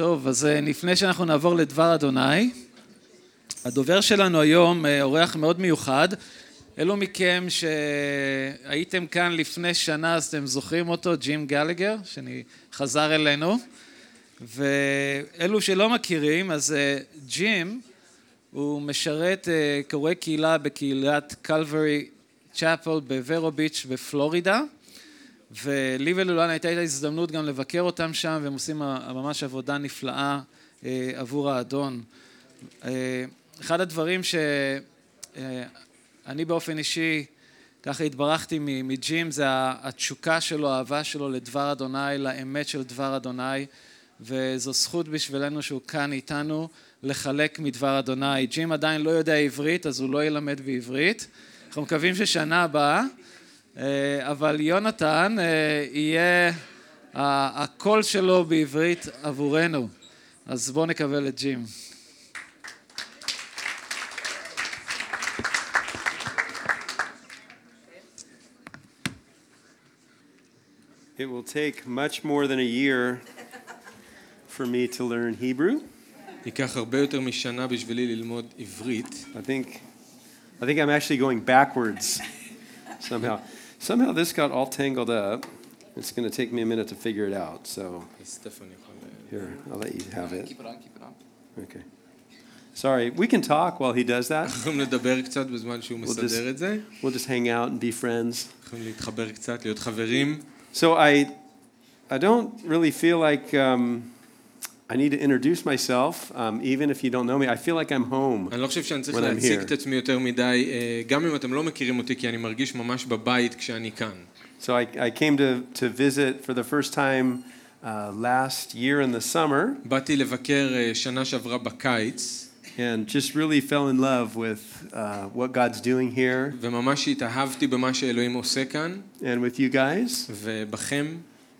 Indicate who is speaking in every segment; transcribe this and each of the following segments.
Speaker 1: טוב, אז אה, לפני שאנחנו נעבור לדבר אדוני, הדובר שלנו היום אה, אורח מאוד מיוחד. אלו מכם שהייתם כאן לפני שנה, אז אתם זוכרים אותו, ג'ים גלגר, שחזר אלינו. ואלו שלא מכירים, אז אה, ג'ים הוא משרת קורא קהילה בקהילת קלברי צ'אפל בוורו ביץ' בפלורידה. ולי ולולן הייתה את ההזדמנות גם לבקר אותם שם, והם עושים ממש עבודה נפלאה אה, עבור האדון. אה, אחד הדברים שאני אה, באופן אישי ככה התברכתי מג'ים זה התשוקה שלו, האהבה שלו לדבר אדוני, לאמת של דבר אדוני, וזו זכות בשבילנו שהוא כאן איתנו לחלק מדבר אדוני. ג'ים עדיין לא יודע עברית, אז הוא לא ילמד בעברית. אנחנו מקווים ששנה הבאה אה, אבל יונתן אה, יהיה הקול שלו בעברית עבורנו. אז בואו נקבל את ג'ים.
Speaker 2: It will take much more than a year for me to learn Hebrew.
Speaker 3: ייקח הרבה יותר משנה בשבילי ללמוד עברית.
Speaker 2: I think, I think I'm actually going backwards somehow. Somehow this got all tangled up. It's going to take me a minute to figure it out. So here, I'll let you have it.
Speaker 4: Keep it on, keep it on.
Speaker 2: Okay. Sorry, we can talk while he does that.
Speaker 3: we'll
Speaker 2: just, we'll just hang out and be friends.
Speaker 3: So
Speaker 2: I, I don't really feel like um, I need to introduce myself, um, even if you don't know me. I feel like I'm home
Speaker 3: אני לא חושב שאני צריך להציג את עצמי יותר מדי, גם אם אתם לא מכירים אותי, כי אני מרגיש ממש בבית כשאני כאן.
Speaker 2: So I, I came to, to visit for the first time uh, last year in the summer.
Speaker 3: באתי לבקר שנה שעברה בקיץ.
Speaker 2: And just really fell in love with uh, what God's doing here.
Speaker 3: וממש התאהבתי במה שאלוהים עושה כאן.
Speaker 2: And with you guys.
Speaker 3: ובכם.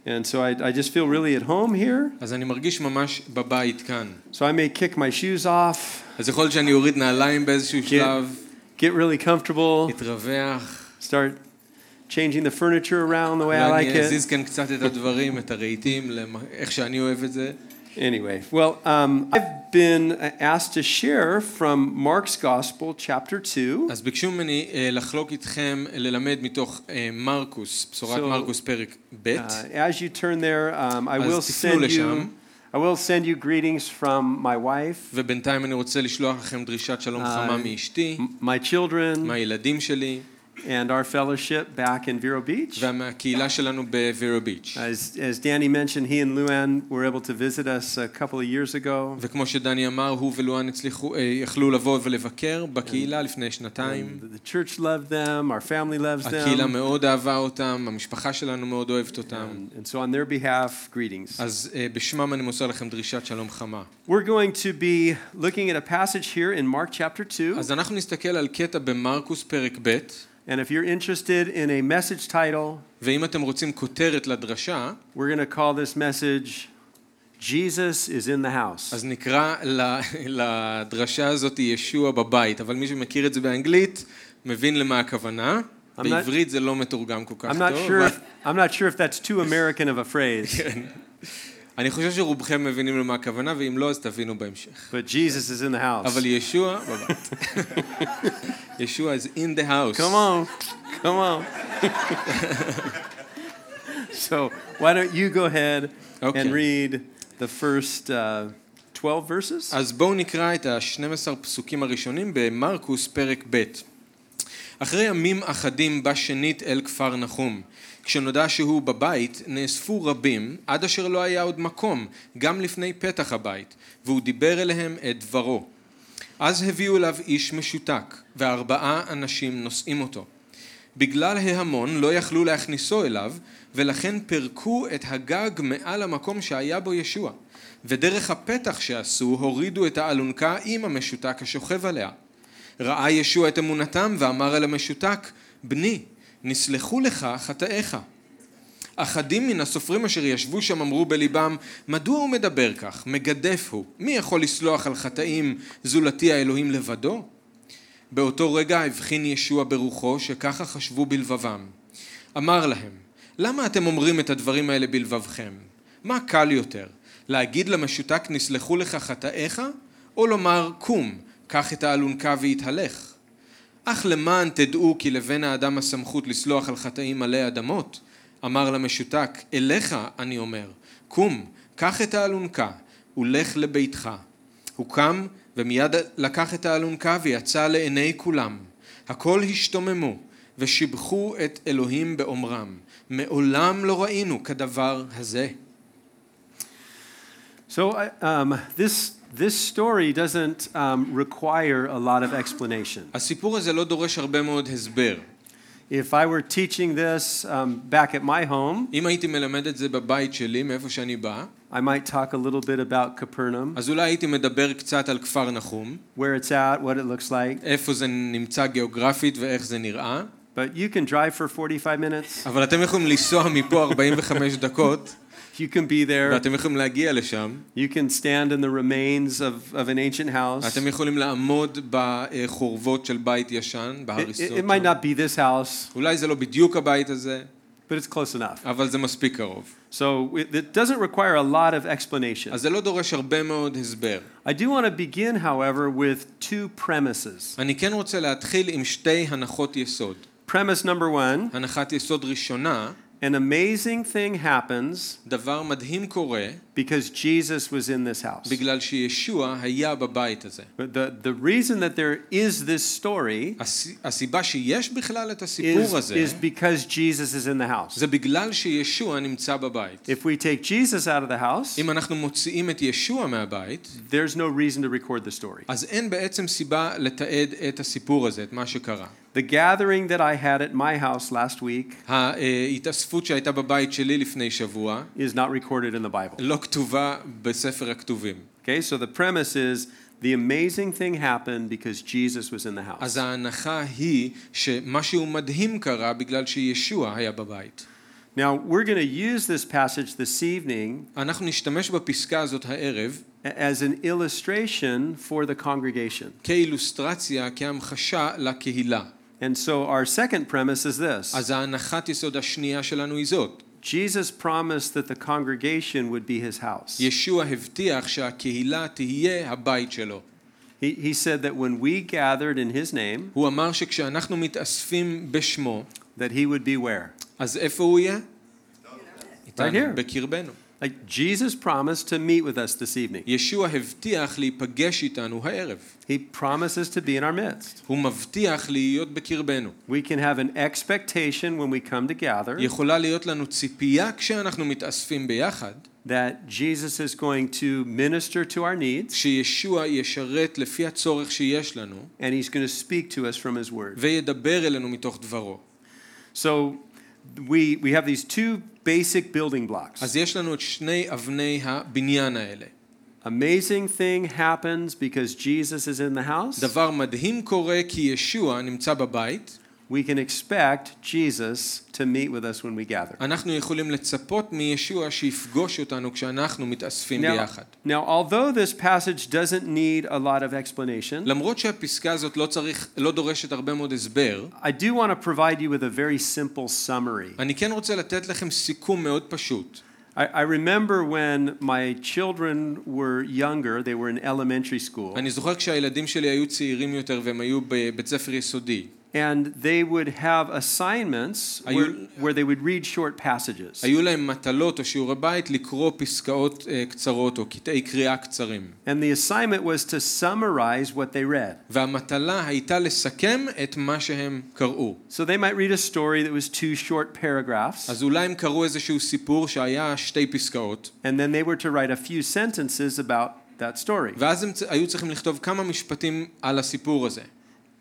Speaker 2: And so I, I just feel really at home here.
Speaker 3: אז אני מרגיש ממש בבית כאן.
Speaker 2: So I may kick my shoes off.
Speaker 3: אז יכול להיות שאני אוריד נעליים באיזשהו שלב.
Speaker 2: Get really comfortable.
Speaker 3: להתרווח.
Speaker 2: Start changing the furniture around the way I like it.
Speaker 3: אני אזיז כאן קצת את הדברים, את הרהיטים, איך שאני אוהב את זה.
Speaker 2: Anyway, well, um, I've been asked to share from Mark's Gospel, chapter 2.
Speaker 3: אז ביקשו ממני לחלוק איתכם, ללמד מתוך מרקוס, בשורת מרקוס פרק ב'.
Speaker 2: As you turn there, um, I will send you... I will send you greetings from my wife.
Speaker 3: ובינתיים אני רוצה לשלוח לכם דרישת שלום חמה מאשתי.
Speaker 2: My children.
Speaker 3: מהילדים שלי
Speaker 2: and our fellowship back in Vero Beach.
Speaker 3: Beach.
Speaker 2: As, as Danny mentioned, he and Luan were able to visit us a couple of years ago.
Speaker 3: וכמו שדני אמר, הוא ולואן הצליחו, יכלו לבוא ולבקר בקהילה לפני שנתיים.
Speaker 2: The church loved them, our family loves them.
Speaker 3: הקהילה מאוד אהבה אותם, המשפחה שלנו מאוד אוהבת אותם.
Speaker 2: And so on their behalf, greetings.
Speaker 3: אז בשמם אני מוסר לכם דרישת שלום חמה.
Speaker 2: We're going to be looking at a passage here in Mark chapter 2.
Speaker 3: אז אנחנו נסתכל על קטע במרקוס פרק ב'.
Speaker 2: And if you're interested in a message title,
Speaker 3: ואם אתם רוצים כותרת לדרשה,
Speaker 2: we're going to call this message Jesus is in the house.
Speaker 3: אז נקרא לדרשה הזאת ישוע בבית, אבל מי שמכיר את זה באנגלית מבין למה הכוונה. בעברית זה לא מתורגם כל כך טוב.
Speaker 2: I'm not sure if that's too American of a phrase.
Speaker 3: אני חושב שרובכם מבינים למה הכוונה, ואם לא, אז תבינו בהמשך.
Speaker 2: But Jesus is in the house.
Speaker 3: אבל ישוע בבית. ישוע is in the house.
Speaker 2: Come on, come on. so why don't you go ahead okay. and read the first uh, 12 verses?
Speaker 3: אז בואו נקרא את ה-12 פסוקים הראשונים במרקוס פרק ב'. אחרי ימים אחדים בא שנית אל כפר נחום. כשנודע שהוא בבית, נאספו רבים, עד אשר לא היה עוד מקום, גם לפני פתח הבית, והוא דיבר אליהם את דברו. אז הביאו אליו איש משותק, וארבעה אנשים נושאים אותו. בגלל ההמון לא יכלו להכניסו אליו, ולכן פירקו את הגג מעל המקום שהיה בו ישוע. ודרך הפתח שעשו הורידו את האלונקה עם המשותק השוכב עליה. ראה ישוע את אמונתם ואמר אל המשותק, בני, נסלחו לך חטאיך. אחדים מן הסופרים אשר ישבו שם אמרו בליבם, מדוע הוא מדבר כך? מגדף הוא. מי יכול לסלוח על חטאים זולתי האלוהים לבדו? באותו רגע הבחין ישוע ברוחו שככה חשבו בלבבם. אמר להם, למה אתם אומרים את הדברים האלה בלבבכם? מה קל יותר? להגיד למשותק נסלחו לך חטאיך, או לומר קום, קח את האלונקה והתהלך? אך למען תדעו כי לבן האדם הסמכות לסלוח על חטאים מלא אדמות, אמר למשותק, אליך אני אומר, קום, קח את האלונקה ולך לביתך. הוא קם ומיד לקח את האלונקה ויצא לעיני כולם. הכל השתוממו ושיבחו את אלוהים באומרם, מעולם לא ראינו כדבר הזה.
Speaker 2: So um, this, this story doesn't um, require a lot of explanation.
Speaker 3: הסיפור הזה לא דורש הרבה מאוד הסבר.
Speaker 2: If I were teaching this um, back at my home,
Speaker 3: אם הייתי מלמד את זה בבית שלי, מאיפה שאני בא,
Speaker 2: I might talk a little bit about Capernaum,
Speaker 3: אז אולי הייתי מדבר קצת על כפר נחום,
Speaker 2: where it's at, what it looks like.
Speaker 3: איפה זה נמצא גיאוגרפית ואיך זה נראה,
Speaker 2: But you can drive for 45 minutes.
Speaker 3: אבל אתם יכולים לנסוע מפה 45 דקות,
Speaker 2: You can be there.
Speaker 3: ואתם יכולים להגיע לשם,
Speaker 2: You can stand in the remains of, of an ancient house.
Speaker 3: אתם יכולים לעמוד בחורבות של בית ישן,
Speaker 2: It,
Speaker 3: בהריסות.
Speaker 2: it, it might
Speaker 3: שם.
Speaker 2: not be this house,
Speaker 3: אולי זה לא בדיוק הבית הזה,
Speaker 2: but it's close enough.
Speaker 3: אבל זה מספיק קרוב.
Speaker 2: So it, it doesn't require a lot of explanation.
Speaker 3: אז זה לא דורש הרבה מאוד הסבר.
Speaker 2: I do want to begin, however, with two premises.
Speaker 3: אני כן רוצה להתחיל עם שתי הנחות יסוד.
Speaker 2: Premise number one
Speaker 3: הנחת יסוד ראשונה,
Speaker 2: an amazing thing happens
Speaker 3: דבר מדהים קורה
Speaker 2: because Jesus was in this house.
Speaker 3: בגלל שישוע היה בבית הזה.
Speaker 2: But the, the reason that there is this story
Speaker 3: הס- הסיבה שיש בכלל את הסיפור
Speaker 2: is,
Speaker 3: הזה,
Speaker 2: is because Jesus is in the house.
Speaker 3: זה בגלל שישוע נמצא בבית.
Speaker 2: If we take Jesus out of the house,
Speaker 3: אם אנחנו מוציאים את ישוע מהבית,
Speaker 2: there's no reason to record the story.
Speaker 3: אז אין בעצם סיבה לתעד את הסיפור הזה, את מה שקרה.
Speaker 2: The gathering that I had at my house last week
Speaker 3: ההתאספות שהייתה בבית שלי לפני שבוע
Speaker 2: is not recorded in the Bible.
Speaker 3: לא כתובה בספר הכתובים.
Speaker 2: Okay, so the premise is the amazing thing happened because Jesus was in the house.
Speaker 3: אז ההנחה היא שמשהו מדהים קרה בגלל שישוע היה בבית.
Speaker 2: Now, we're going to use this passage this evening
Speaker 3: אנחנו נשתמש בפסקה הזאת הערב
Speaker 2: as an illustration for the congregation.
Speaker 3: כאילוסטרציה, כהמחשה לקהילה.
Speaker 2: And so our second premise is this
Speaker 3: אז ההנחת יסוד השנייה שלנו היא זאת.
Speaker 2: Jesus promised that the congregation would be his house.
Speaker 3: ישוע הבטיח שהקהילה תהיה הבית שלו.
Speaker 2: He, he said that when we gathered in his name,
Speaker 3: הוא אמר שכשאנחנו מתאספים בשמו,
Speaker 2: that he would be where?
Speaker 3: אז איפה הוא יהיה? איתנו,
Speaker 2: here.
Speaker 3: בקרבנו.
Speaker 2: Like Jesus promised to meet with us this evening.
Speaker 3: ישוע הבטיח להיפגש איתנו הערב.
Speaker 2: He promises to be in our midst.
Speaker 3: הוא מבטיח להיות בקרבנו.
Speaker 2: We can have an expectation when we come together
Speaker 3: יכולה להיות לנו ציפייה כשאנחנו מתאספים ביחד,
Speaker 2: that Jesus is going to minister to our needs
Speaker 3: שישוע ישרת לפי הצורך שיש לנו,
Speaker 2: and he's going to speak to us from his word.
Speaker 3: וידבר אלינו מתוך דברו.
Speaker 2: So we, we have these two basic building blocks.
Speaker 3: אז יש לנו את שני אבני הבניין האלה.
Speaker 2: Amazing thing happens because Jesus is in the house.
Speaker 3: דבר מדהים קורה כי ישוע נמצא בבית,
Speaker 2: We can expect Jesus to meet with us when we gather.
Speaker 3: אנחנו יכולים לצפות מישוע שיפגוש אותנו כשאנחנו מתאספים
Speaker 2: Now,
Speaker 3: ביחד.
Speaker 2: now, although this passage doesn't need a lot of explanation,
Speaker 3: למרות שהפסקה הזאת לא צריך, לא דורשת הרבה מאוד הסבר,
Speaker 2: I do want to provide you with a very simple summary.
Speaker 3: אני כן רוצה לתת לכם סיכום מאוד פשוט.
Speaker 2: I, I remember when my children were younger, they were in elementary school,
Speaker 3: אני זוכר כשהילדים שלי היו צעירים יותר והם היו בבית ספר יסודי.
Speaker 2: And they would have assignments
Speaker 3: Are
Speaker 2: where, where they would read short passages.
Speaker 3: היו להם מטלות או שיעורי בית לקרוא פסקאות אה, קצרות או קטעי קריאה קצרים.
Speaker 2: And the assignment was to summarize what they read.
Speaker 3: והמטלה הייתה לסכם את מה שהם קראו.
Speaker 2: So they might read a story that was two short paragraphs,
Speaker 3: אז אולי הם קראו איזשהו סיפור שהיה שתי פסקאות,
Speaker 2: and then they were to write a few sentences about that story.
Speaker 3: ואז הם היו צריכים לכתוב כמה משפטים על הסיפור הזה.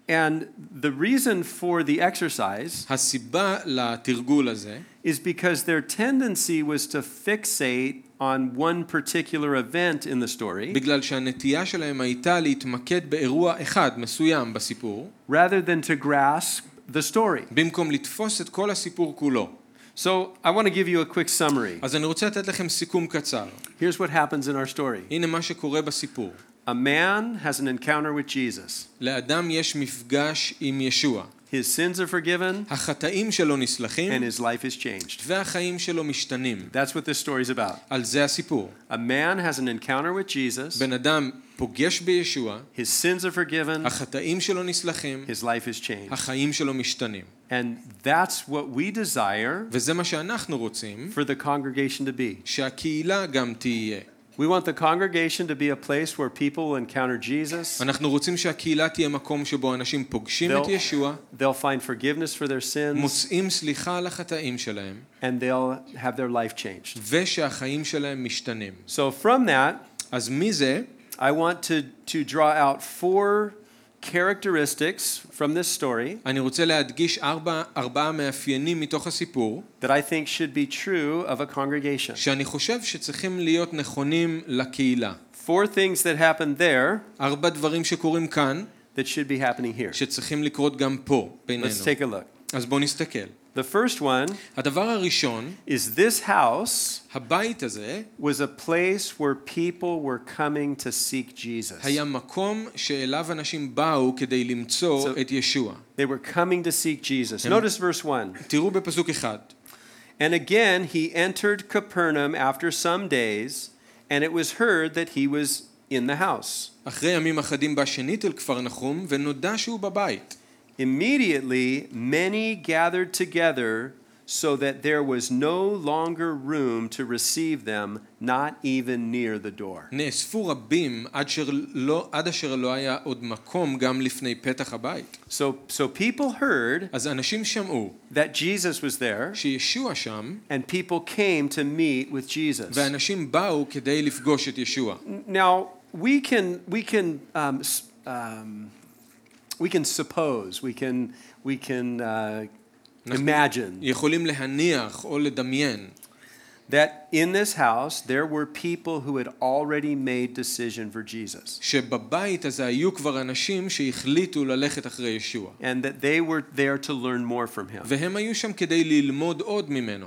Speaker 2: And the reason for the exercise
Speaker 3: הסיבה לתרגול הזה,
Speaker 2: is because their tendency was to fixate on one particular event in the story
Speaker 3: בגלל שהנטייה שלהם הייתה להתמקד באירוע אחד מסוים בסיפור,
Speaker 2: rather than to grasp the story.
Speaker 3: במקום לתפוס את כל הסיפור כולו.
Speaker 2: So I want to give you a quick summary.
Speaker 3: אז אני רוצה לתת לכם סיכום קצר.
Speaker 2: Here's what happens in our story
Speaker 3: הנה מה שקורה בסיפור.
Speaker 2: a man has an encounter with Jesus,
Speaker 3: לאדם יש מפגש עם ישוע,
Speaker 2: his sins are forgiven,
Speaker 3: החטאים שלו
Speaker 2: and
Speaker 3: נסלחים,
Speaker 2: his life is changed.
Speaker 3: והחיים שלו משתנים.
Speaker 2: That's what this story is about.
Speaker 3: על זה הסיפור.
Speaker 2: A man has an encounter with Jesus,
Speaker 3: בן אדם פוגש בישוע,
Speaker 2: his sins are forgiven,
Speaker 3: החטאים שלו נסלחים,
Speaker 2: his life is changed.
Speaker 3: החיים שלו משתנים.
Speaker 2: And that's what we desire
Speaker 3: וזה מה שאנחנו רוצים,
Speaker 2: for the congregation to be.
Speaker 3: שהקהילה גם תהיה.
Speaker 2: We want the congregation to be a place where people will encounter Jesus.
Speaker 3: אנחנו רוצים שהקהילה תהיה מקום שבו אנשים פוגשים את
Speaker 2: They'll-
Speaker 3: ישוע,
Speaker 2: They'll find forgiveness for their sins
Speaker 3: מוצאים סליחה על החטאים שלהם,
Speaker 2: and they'll have their life changed.
Speaker 3: ושהחיים שלהם משתנים.
Speaker 2: So, from that,
Speaker 3: אז מזה
Speaker 2: I want to, to draw out four characteristics from this story
Speaker 3: אני רוצה להדגיש ארבע, ארבעה מאפיינים מתוך הסיפור,
Speaker 2: that I think should be true of a congregation.
Speaker 3: שאני חושב שצריכים להיות נכונים לקהילה.
Speaker 2: Four things that happened there
Speaker 3: ארבע דברים שקורים כאן,
Speaker 2: that should be happening here.
Speaker 3: שצריכים לקרות גם פה, בינינו.
Speaker 2: Let's take a look.
Speaker 3: אז בואו נסתכל.
Speaker 2: The first one
Speaker 3: הדבר הראשון,
Speaker 2: is this house
Speaker 3: הבית הזה
Speaker 2: was a place where people were coming to seek Jesus.
Speaker 3: היה מקום שאליו אנשים באו כדי למצוא
Speaker 2: So-
Speaker 3: את ישוע.
Speaker 2: They were coming to seek Jesus.
Speaker 3: Am-
Speaker 2: Notice verse 1.
Speaker 3: תראו בפסוק אחד.
Speaker 2: And again he entered Capernaum after some days, and it was heard that he was in the house.
Speaker 3: אחרי ימים אחדים בא שנית אל כפר נחום, ונודע שהוא בבית.
Speaker 2: Immediately many gathered together so that there was no longer room to receive them, not even near the door.
Speaker 3: נאספו רבים עד, שר לא, עד אשר לא היה עוד מקום גם לפני פתח הבית.
Speaker 2: So, so people heard
Speaker 3: אז אנשים שמעו
Speaker 2: that Jesus was there,
Speaker 3: שישוע שם,
Speaker 2: and people came to meet with Jesus.
Speaker 3: ואנשים באו כדי לפגוש את ישוע.
Speaker 2: Now we can we can um, s- um, we can suppose we can we can uh, imagine
Speaker 3: יכולים להניח או לדמיין
Speaker 2: that in this house there were people who had already made decision for Jesus
Speaker 3: שבבית הזה היו כבר אנשים שהחליטו ללכת אחרי ישוע.
Speaker 2: and that they were there to learn more from him.
Speaker 3: והם היו שם כדי ללמוד עוד ממנו.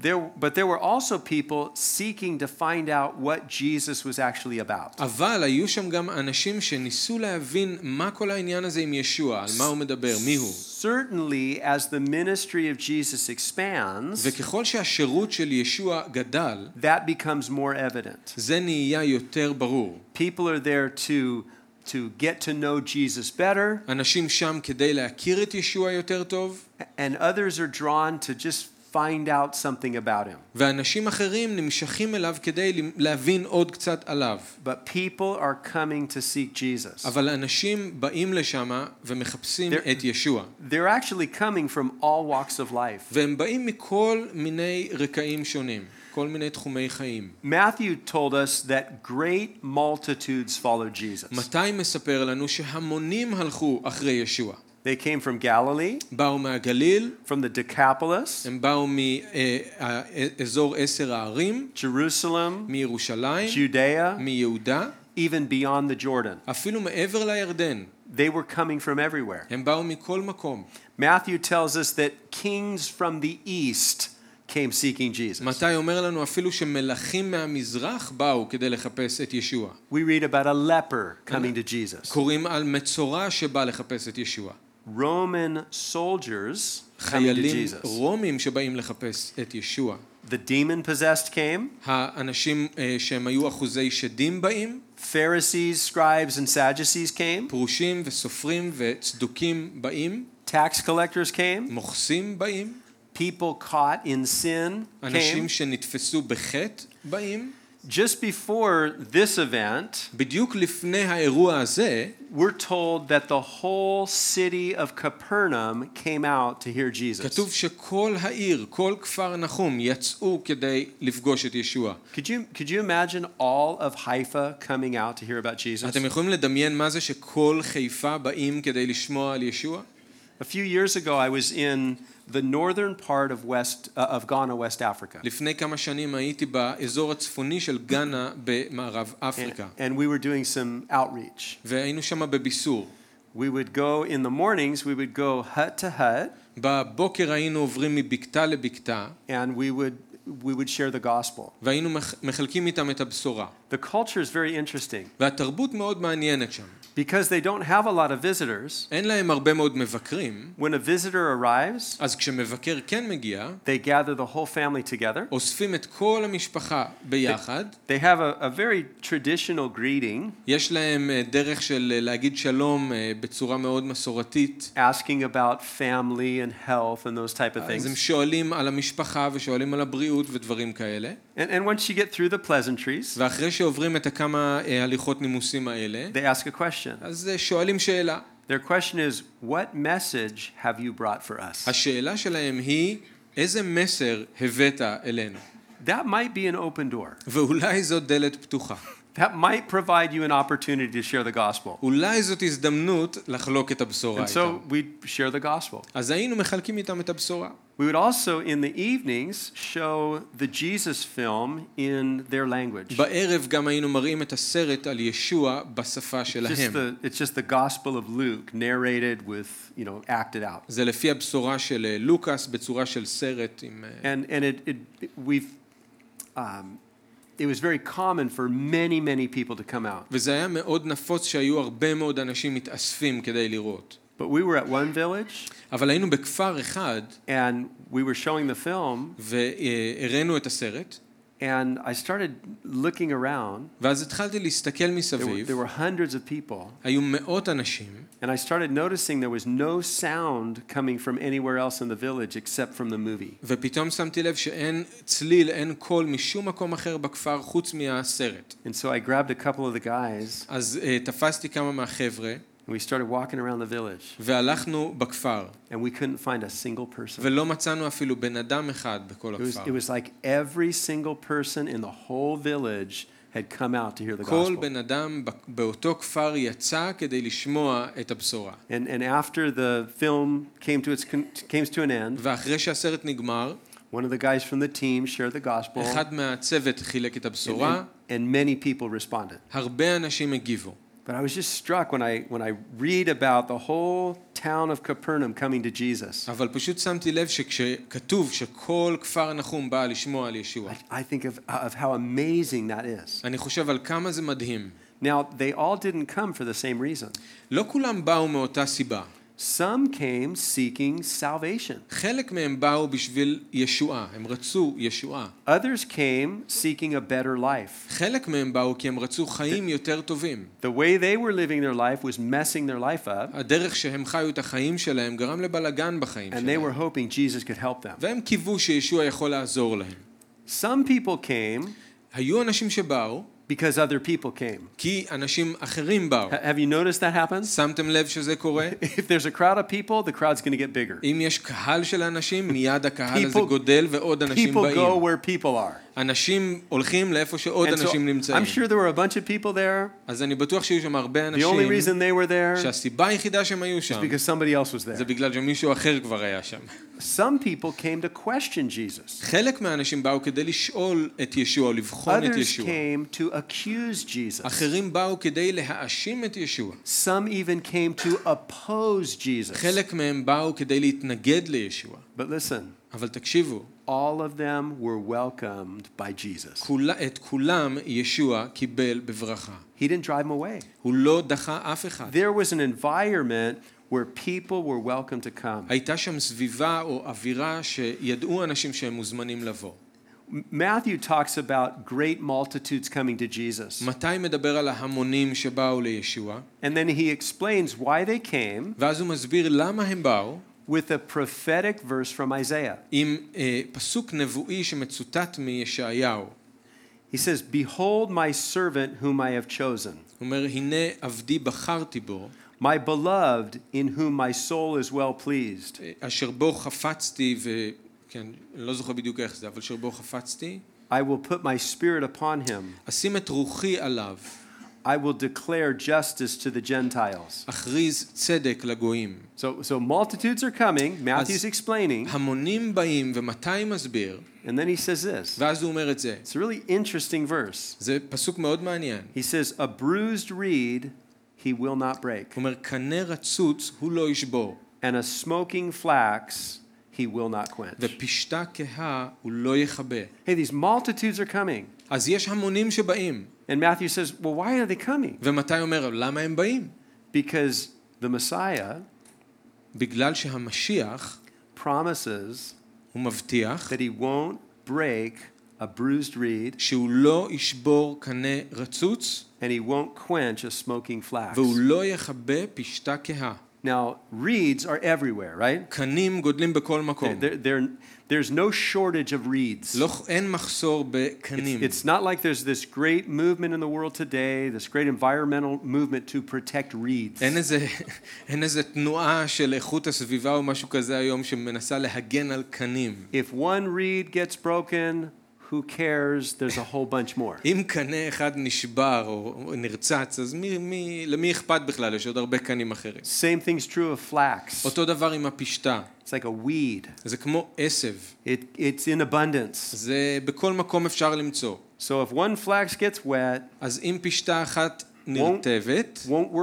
Speaker 2: There, but there were also people seeking to find out what Jesus was actually about.
Speaker 3: אבל היו שם גם אנשים שניסו להבין מה כל העניין הזה עם ישוע, על מה הוא מדבר, מי הוא.
Speaker 2: Certainly, as the ministry of Jesus expands,
Speaker 3: וככל שהשירות של ישוע גדל,
Speaker 2: that becomes more evident.
Speaker 3: זה נהיה יותר ברור.
Speaker 2: People are there to, to get to know Jesus better,
Speaker 3: אנשים שם כדי להכיר את ישוע יותר טוב,
Speaker 2: and others are drawn to just find out something about him.
Speaker 3: ואנשים אחרים נמשכים אליו כדי להבין עוד קצת עליו.
Speaker 2: But people are coming to seek Jesus.
Speaker 3: אבל אנשים באים לשם ומחפשים
Speaker 2: There-
Speaker 3: את ישוע.
Speaker 2: They're actually coming from all walks of life.
Speaker 3: והם באים מכל מיני רקעים שונים, כל מיני תחומי חיים.
Speaker 2: Matthew told us that great multitudes followed Jesus.
Speaker 3: מתי מספר לנו שהמונים הלכו אחרי ישוע?
Speaker 2: They came from Galilee,
Speaker 3: באו מהגליל,
Speaker 2: from the Decapolis,
Speaker 3: הם באו מאזור עשר הערים,
Speaker 2: Jerusalem,
Speaker 3: מירושלים,
Speaker 2: Judea,
Speaker 3: מיהודה,
Speaker 2: even beyond the Jordan.
Speaker 3: אפילו מעבר לירדן.
Speaker 2: They were coming from everywhere.
Speaker 3: הם באו מכל מקום.
Speaker 2: Matthew tells us that kings from the east came seeking Jesus.
Speaker 3: מתי אומר לנו אפילו שמלכים מהמזרח באו כדי לחפש את ישוע.
Speaker 2: We read about a leper coming to Jesus.
Speaker 3: קוראים על מצורע שבא לחפש את ישוע.
Speaker 2: Roman soldiers coming to
Speaker 3: חיילים
Speaker 2: Jesus.
Speaker 3: רומים שבאים לחפש את ישוע.
Speaker 2: The demon possessed came.
Speaker 3: האנשים אה, שהם היו אחוזי שדים באים,
Speaker 2: Pharisees, scribes, and Sadducees came.
Speaker 3: פרושים וסופרים וצדוקים באים,
Speaker 2: Tax collectors came.
Speaker 3: מוכסים באים,
Speaker 2: People caught in sin
Speaker 3: אנשים
Speaker 2: came.
Speaker 3: שנתפסו בחטא באים.
Speaker 2: Just before this event,
Speaker 3: בדיוק לפני האירוע הזה,
Speaker 2: we're told that the whole city of Capernaum came out to hear Jesus.
Speaker 3: כתוב שכל העיר, כל כפר נחום, יצאו כדי לפגוש את ישוע.
Speaker 2: Could you, could you imagine all of Haifa coming out to hear about Jesus?
Speaker 3: אתם יכולים לדמיין מה זה שכל חיפה באים כדי לשמוע על ישוע?
Speaker 2: A few years ago, I was in the northern part of West uh, of Ghana, West Africa,
Speaker 3: לפני כמה שנים הייתי באזור הצפוני של גאנה במערב
Speaker 2: and,
Speaker 3: אפריקה,
Speaker 2: and we were doing some outreach.
Speaker 3: והיינו שם בביסור.
Speaker 2: We would go in the mornings. We would go hut to hut,
Speaker 3: בבוקר היינו עוברים מבקתה לבקתה,
Speaker 2: and we would we would share the gospel.
Speaker 3: והיינו מח- מחלקים איתם את הבשורה.
Speaker 2: The culture is very interesting.
Speaker 3: והתרבות מאוד מעניינת שם.
Speaker 2: because they don't have a lot of visitors,
Speaker 3: אין להם הרבה מאוד מבקרים,
Speaker 2: when a visitor arrives,
Speaker 3: אז כשמבקר כן מגיע,
Speaker 2: they gather the whole family together.
Speaker 3: אוספים את כל המשפחה ביחד,
Speaker 2: They have a, a very traditional greeting,
Speaker 3: יש להם אה, דרך של אה, להגיד שלום אה, בצורה מאוד מסורתית.
Speaker 2: asking about family and health and those type of
Speaker 3: אז הם
Speaker 2: things.
Speaker 3: שואלים על המשפחה ושואלים על הבריאות ודברים כאלה.
Speaker 2: And, and once you get through the pleasantries,
Speaker 3: ואחרי שעוברים את הכמה אה, הליכות נימוסים האלה,
Speaker 2: they ask a Question.
Speaker 3: אז אה, שואלים שאלה.
Speaker 2: Their question is, What message have you brought for us?
Speaker 3: השאלה שלהם היא, איזה מסר הבאת אלינו?
Speaker 2: That might be an open door.
Speaker 3: ואולי זאת דלת פתוחה.
Speaker 2: That might provide you an opportunity to share the gospel.
Speaker 3: אולי זאת הזדמנות לחלוק את הבשורה
Speaker 2: And
Speaker 3: איתם.
Speaker 2: so we share the gospel.
Speaker 3: אז היינו מחלקים איתם את הבשורה.
Speaker 2: We would also, in the evenings, show the Jesus film in their language.
Speaker 3: בערב גם היינו מראים את הסרט על ישוע בשפה
Speaker 2: Just
Speaker 3: שלהם.
Speaker 2: the, it's just the gospel of Luke narrated with, you know, acted out.
Speaker 3: זה לפי הבשורה של אה, לוקאס בצורה של סרט עם... אה,
Speaker 2: And, and it, it, we've, um, it was very common for many, many people to come out.
Speaker 3: וזה היה מאוד נפוץ שהיו הרבה מאוד אנשים מתאספים כדי לראות.
Speaker 2: But we were at one village,
Speaker 3: אבל היינו בכפר אחד
Speaker 2: and we were showing the film,
Speaker 3: והראינו את הסרט,
Speaker 2: and I started looking around.
Speaker 3: ואז התחלתי להסתכל
Speaker 2: There were,
Speaker 3: מסביב,
Speaker 2: there were hundreds of people,
Speaker 3: היו מאות אנשים,
Speaker 2: and I started noticing there was no sound coming from anywhere else in the village except from the movie.
Speaker 3: ופתאום שמתי לב שאין צליל, אין קול משום מקום אחר בכפר חוץ מהסרט.
Speaker 2: And so I grabbed a couple of the guys,
Speaker 3: אז uh, תפסתי כמה מהחבר'ה,
Speaker 2: and we started walking around the village,
Speaker 3: והלכנו בכפר,
Speaker 2: and we couldn't find a single person.
Speaker 3: ולא מצאנו אפילו בן אדם אחד בכל
Speaker 2: It was,
Speaker 3: הכפר.
Speaker 2: it was like every single person in the whole village had come out to hear the
Speaker 3: כל
Speaker 2: gospel.
Speaker 3: בן אדם ב- באותו כפר יצא כדי לשמוע את הבשורה.
Speaker 2: And, and after the film came to, its con- came to an end,
Speaker 3: ואחרי שהסרט נגמר,
Speaker 2: one of the guys from the team shared the gospel,
Speaker 3: אחד מהצוות חילק את
Speaker 2: and,
Speaker 3: הבשורה,
Speaker 2: and, and many people responded.
Speaker 3: הרבה אנשים הגיבו.
Speaker 2: But I was just struck when I, when I read about the whole town of Capernaum coming to Jesus.
Speaker 3: אבל פשוט שמתי לב שכשכתוב שכל כפר נחום בא לשמוע על ישוע,
Speaker 2: I, I think of, of how amazing that is.
Speaker 3: אני חושב על כמה זה מדהים.
Speaker 2: Now, they all didn't come for the same reason.
Speaker 3: לא כולם באו מאותה סיבה.
Speaker 2: Some came seeking salvation.
Speaker 3: חלק מהם באו בשביל ישועה, הם רצו ישועה.
Speaker 2: Others came seeking a better life.
Speaker 3: חלק מהם באו כי הם רצו חיים יותר טובים.
Speaker 2: The way they were living their life was messing their life up,
Speaker 3: הדרך שהם חיו את החיים שלהם גרם לבלגן בחיים
Speaker 2: and they
Speaker 3: שלהם.
Speaker 2: were hoping Jesus could help them.
Speaker 3: והם קיוו שישוע יכול לעזור להם.
Speaker 2: Some people came
Speaker 3: היו אנשים שבאו
Speaker 2: because other people came.
Speaker 3: כי אנשים אחרים באו.
Speaker 2: Ha- Have you noticed that happens?
Speaker 3: שמתם לב שזה קורה?
Speaker 2: If there's a crowd of people, the crowd's going to get bigger.
Speaker 3: אם יש קהל של אנשים, מיד הקהל הזה
Speaker 2: People-
Speaker 3: גודל ועוד אנשים
Speaker 2: People go
Speaker 3: באים.
Speaker 2: where people are.
Speaker 3: אנשים הולכים לאיפה שעוד
Speaker 2: And so
Speaker 3: אנשים
Speaker 2: I'm
Speaker 3: נמצאים.
Speaker 2: sure there were a bunch of people there.
Speaker 3: אז אני בטוח שהיו שם הרבה
Speaker 2: The only
Speaker 3: אנשים
Speaker 2: reason they were there is
Speaker 3: שהסיבה היחידה שהם היו שם
Speaker 2: because somebody else was
Speaker 3: זה
Speaker 2: there.
Speaker 3: בגלל שמישהו אחר כבר היה שם.
Speaker 2: Some people came to question Jesus.
Speaker 3: חלק מהאנשים באו כדי לשאול את ישוע, או לבחון את
Speaker 2: Others
Speaker 3: ישוע.
Speaker 2: came to accuse Jesus.
Speaker 3: אחרים באו כדי להאשים את ישוע.
Speaker 2: Some even came to oppose Jesus.
Speaker 3: חלק מהם באו כדי להתנגד לישוע.
Speaker 2: But listen,
Speaker 3: אבל תקשיבו,
Speaker 2: all of them were welcomed by Jesus.
Speaker 3: כול, את כולם ישוע קיבל בברכה.
Speaker 2: He didn't drive them away.
Speaker 3: הוא לא דחה אף אחד.
Speaker 2: There was an environment where people were welcome to come.
Speaker 3: הייתה שם סביבה או אווירה שידעו אנשים שהם מוזמנים לבוא.
Speaker 2: Matthew talks about great multitudes coming to Jesus.
Speaker 3: מתי מדבר על ההמונים שבאו לישוע?
Speaker 2: And then he explains why they came
Speaker 3: ואז הוא מסביר למה הם באו
Speaker 2: with a prophetic verse from Isaiah.
Speaker 3: עם אה, פסוק נבואי שמצוטט מישעיהו.
Speaker 2: He says, Behold my servant whom I have chosen,
Speaker 3: הוא אומר, הנה עבדי בחרתי בו,
Speaker 2: my beloved in whom my soul is well pleased.
Speaker 3: אה, אשר בו חפצתי, ו... כן, אני לא זוכר בדיוק איך זה, אבל אשר בו חפצתי,
Speaker 2: I will put my spirit upon him.
Speaker 3: אשים את רוחי עליו,
Speaker 2: I will declare justice to the Gentiles.
Speaker 3: אכריז צדק לגויים.
Speaker 2: So, so multitudes are coming. Matthew's explaining.
Speaker 3: המונים באים, ומתי מסביר?
Speaker 2: And then he says this.
Speaker 3: ואז הוא אומר את זה.
Speaker 2: It's a really interesting verse.
Speaker 3: זה פסוק מאוד מעניין.
Speaker 2: He says, A bruised reed he will not break,
Speaker 3: הוא אומר, קנה רצוץ הוא לא ישבור,
Speaker 2: and a smoking flax he will not quench.
Speaker 3: ופשתה כהה הוא לא יכבה.
Speaker 2: Hey, these multitudes are coming.
Speaker 3: אז יש המונים שבאים,
Speaker 2: And Matthew says, Well, why are they coming?
Speaker 3: ומתי אומר, למה הם באים?
Speaker 2: Because the Messiah
Speaker 3: בגלל שהמשיח,
Speaker 2: promises
Speaker 3: הוא מבטיח
Speaker 2: that he won't break a bruised reed
Speaker 3: שהוא לא ישבור קנה רצוץ
Speaker 2: and he won't quench a smoking flax.
Speaker 3: והוא לא יכבה פשתה כהה.
Speaker 2: Now, reeds are everywhere, right?
Speaker 3: קנים גודלים בכל מקום.
Speaker 2: There, there, there's no shortage of reeds.
Speaker 3: לא, אין מחסור
Speaker 2: It's,
Speaker 3: בקנים.
Speaker 2: it's not like there's this great movement in the world today, this great environmental movement to protect reeds.
Speaker 3: אין איזה, אין איזה תנועה של איכות הסביבה או משהו כזה היום שמנסה להגן על קנים.
Speaker 2: If one reed gets broken, who cares? There's a whole bunch more.
Speaker 3: אם קנה אחד נשבר או נרצץ, אז מי, מי, למי אכפת בכלל? יש עוד הרבה קנים אחרים.
Speaker 2: Same thing's true of flax.
Speaker 3: אותו דבר עם הפשתה.
Speaker 2: It's like a weed.
Speaker 3: זה כמו עשב.
Speaker 2: It, it's in abundance.
Speaker 3: זה בכל מקום אפשר למצוא.
Speaker 2: So if one flax gets wet,
Speaker 3: אז אם פשתה אחת נרטבת,
Speaker 2: won't, won't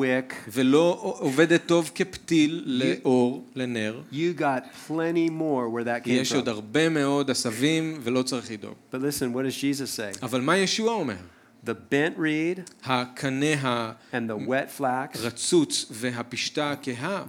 Speaker 2: wick,
Speaker 3: ולא עובדת טוב כפתיל לאור, לנר. יש עוד הרבה מאוד עשבים ולא צריך לדאוג. אבל מה ישוע אומר?
Speaker 2: The bent reed and the wet flax,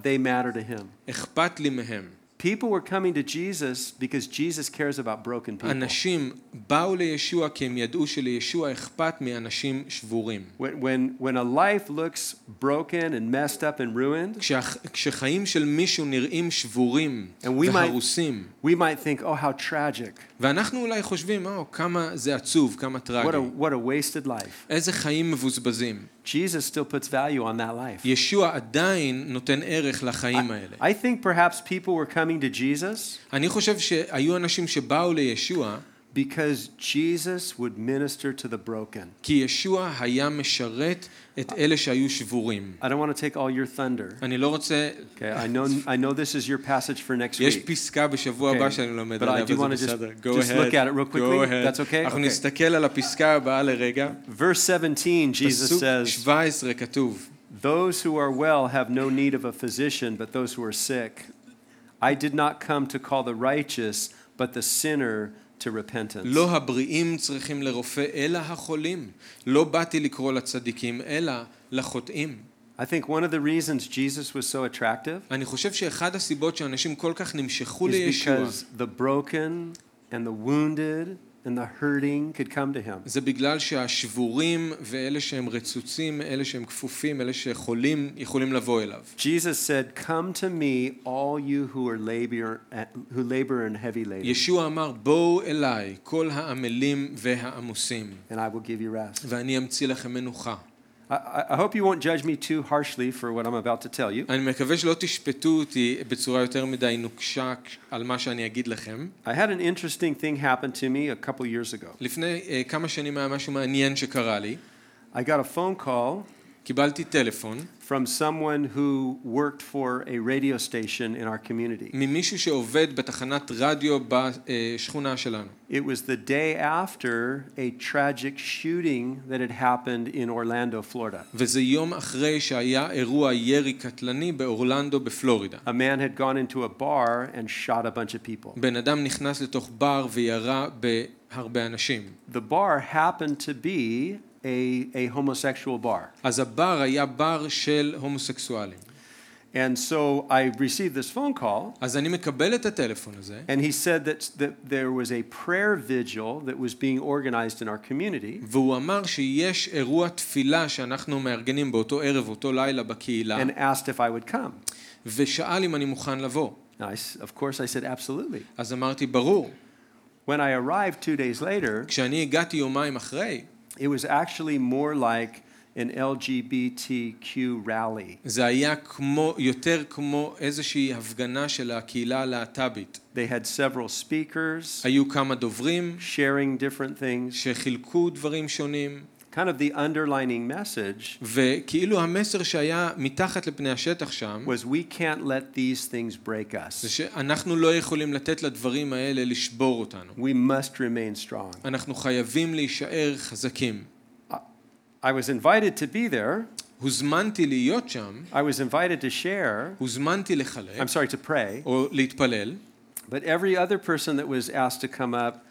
Speaker 2: they matter to him. People were coming to Jesus because Jesus cares about broken people.
Speaker 3: אנשים באו לישוע כי הם ידעו שלישוע אכפת מאנשים שבורים.
Speaker 2: When, when, when a life looks broken and messed up and ruined,
Speaker 3: כשהח- כשחיים של מישהו נראים שבורים
Speaker 2: And we might-
Speaker 3: והרוסים,
Speaker 2: we might think, oh, how tragic.
Speaker 3: ואנחנו אולי חושבים, או, כמה זה עצוב, כמה
Speaker 2: What
Speaker 3: טרגי.
Speaker 2: a, what a wasted life.
Speaker 3: איזה חיים מבוזבזים.
Speaker 2: Jesus still puts value on that life.
Speaker 3: ישוע עדיין נותן ערך לחיים האלה.
Speaker 2: I think perhaps people were coming to Jesus
Speaker 3: אני חושב שהיו אנשים שבאו לישוע
Speaker 2: because Jesus would minister to the broken.
Speaker 3: כי ישוע היה משרת את אלה שהיו שבורים.
Speaker 2: I don't want to take all your thunder.
Speaker 3: אני לא רוצה,
Speaker 2: Okay, I know, I know this is your passage for next
Speaker 3: יש
Speaker 2: week.
Speaker 3: פסקה בשבוע
Speaker 2: Okay,
Speaker 3: הבא שאני לומד
Speaker 2: but I
Speaker 3: עליה,
Speaker 2: do
Speaker 3: אבל
Speaker 2: wanna
Speaker 3: זה
Speaker 2: just-
Speaker 3: בסדר. Go
Speaker 2: just
Speaker 3: ahead.
Speaker 2: look at it real
Speaker 3: Go
Speaker 2: quickly.
Speaker 3: ahead.
Speaker 2: That's okay?
Speaker 3: אנחנו
Speaker 2: Okay.
Speaker 3: נסתכל על הפסקה הבאה לרגע.
Speaker 2: Verse 17, Jesus
Speaker 3: פסוק
Speaker 2: says,
Speaker 3: 17 כתוב,
Speaker 2: Those who are well have no need of a physician, but those who are sick. I did not come to call the righteous, but the sinner to repentance.
Speaker 3: לא הבריאים צריכים לרופא, אלא החולים. לא באתי לקרוא לצדיקים, אלא לחוטאים.
Speaker 2: I think one of the reasons Jesus was so attractive
Speaker 3: אני חושב שאחד הסיבות שאנשים כל כך נמשכו
Speaker 2: is
Speaker 3: לישוע,
Speaker 2: because the broken and the wounded and the hurting could come to him.
Speaker 3: זה בגלל שהשבורים ואלה שהם רצוצים, אלה שהם כפופים, אלה שחולים, יכולים לבוא אליו.
Speaker 2: Jesus said, Come to me, all you who are labor, who labor and heavy laden,
Speaker 3: ישוע אמר, בואו אליי, כל העמלים והעמוסים,
Speaker 2: and I will give you rest.
Speaker 3: ואני אמציא לכם מנוחה.
Speaker 2: I, I I hope you won't judge me too harshly for what I'm about to tell you.
Speaker 3: אני מקווה שלא תשפטו אותי בצורה יותר מדי נוקשה על מה שאני אגיד לכם.
Speaker 2: I had an interesting thing happen to me a couple years ago.
Speaker 3: לפני uh, כמה שנים היה משהו מעניין שקרה לי.
Speaker 2: I got a phone call
Speaker 3: קיבלתי טלפון
Speaker 2: from someone who worked for a radio station in our community.
Speaker 3: ממישהו שעובד בתחנת רדיו בשכונה שלנו.
Speaker 2: It was the day after a tragic shooting that had happened in Orlando, Florida.
Speaker 3: וזה יום אחרי שהיה אירוע ירי קטלני באורלנדו בפלורידה.
Speaker 2: A man had gone into a bar and shot a bunch of people.
Speaker 3: בן אדם נכנס לתוך בר וירה בהרבה אנשים.
Speaker 2: The bar happened to be a, a homosexual bar.
Speaker 3: אז הבר היה בר של הומוסקסואלים.
Speaker 2: And so I received this phone call,
Speaker 3: אז אני מקבל את הטלפון הזה,
Speaker 2: and he said that, that there was a prayer vigil that was being organized in our community.
Speaker 3: והוא אמר שיש אירוע תפילה שאנחנו מארגנים באותו ערב, אותו לילה בקהילה,
Speaker 2: and asked if I would come.
Speaker 3: ושאל אם אני מוכן לבוא.
Speaker 2: Now, I of course, I said absolutely.
Speaker 3: אז אמרתי, ברור.
Speaker 2: When I arrived two days later,
Speaker 3: כשאני הגעתי יומיים אחרי,
Speaker 2: it was actually more like an LGBTQ rally.
Speaker 3: זה היה כמו, יותר כמו איזושהי הפגנה של הקהילה הלהט"בית.
Speaker 2: They had several speakers
Speaker 3: היו כמה דוברים
Speaker 2: sharing different things.
Speaker 3: שחילקו דברים שונים,
Speaker 2: Kind of the underlining message
Speaker 3: וכאילו המסר שהיה מתחת לפני השטח שם,
Speaker 2: was we can't let these things break
Speaker 3: זה
Speaker 2: us.
Speaker 3: שאנחנו לא יכולים לתת לדברים האלה לשבור אותנו.
Speaker 2: We must remain strong.
Speaker 3: אנחנו חייבים להישאר חזקים.
Speaker 2: I was invited to be there.
Speaker 3: הוזמנתי להיות שם,
Speaker 2: I was invited to share.
Speaker 3: הוזמנתי לחלק,
Speaker 2: I'm sorry, to pray.
Speaker 3: או להתפלל,
Speaker 2: But every other person that was asked to come up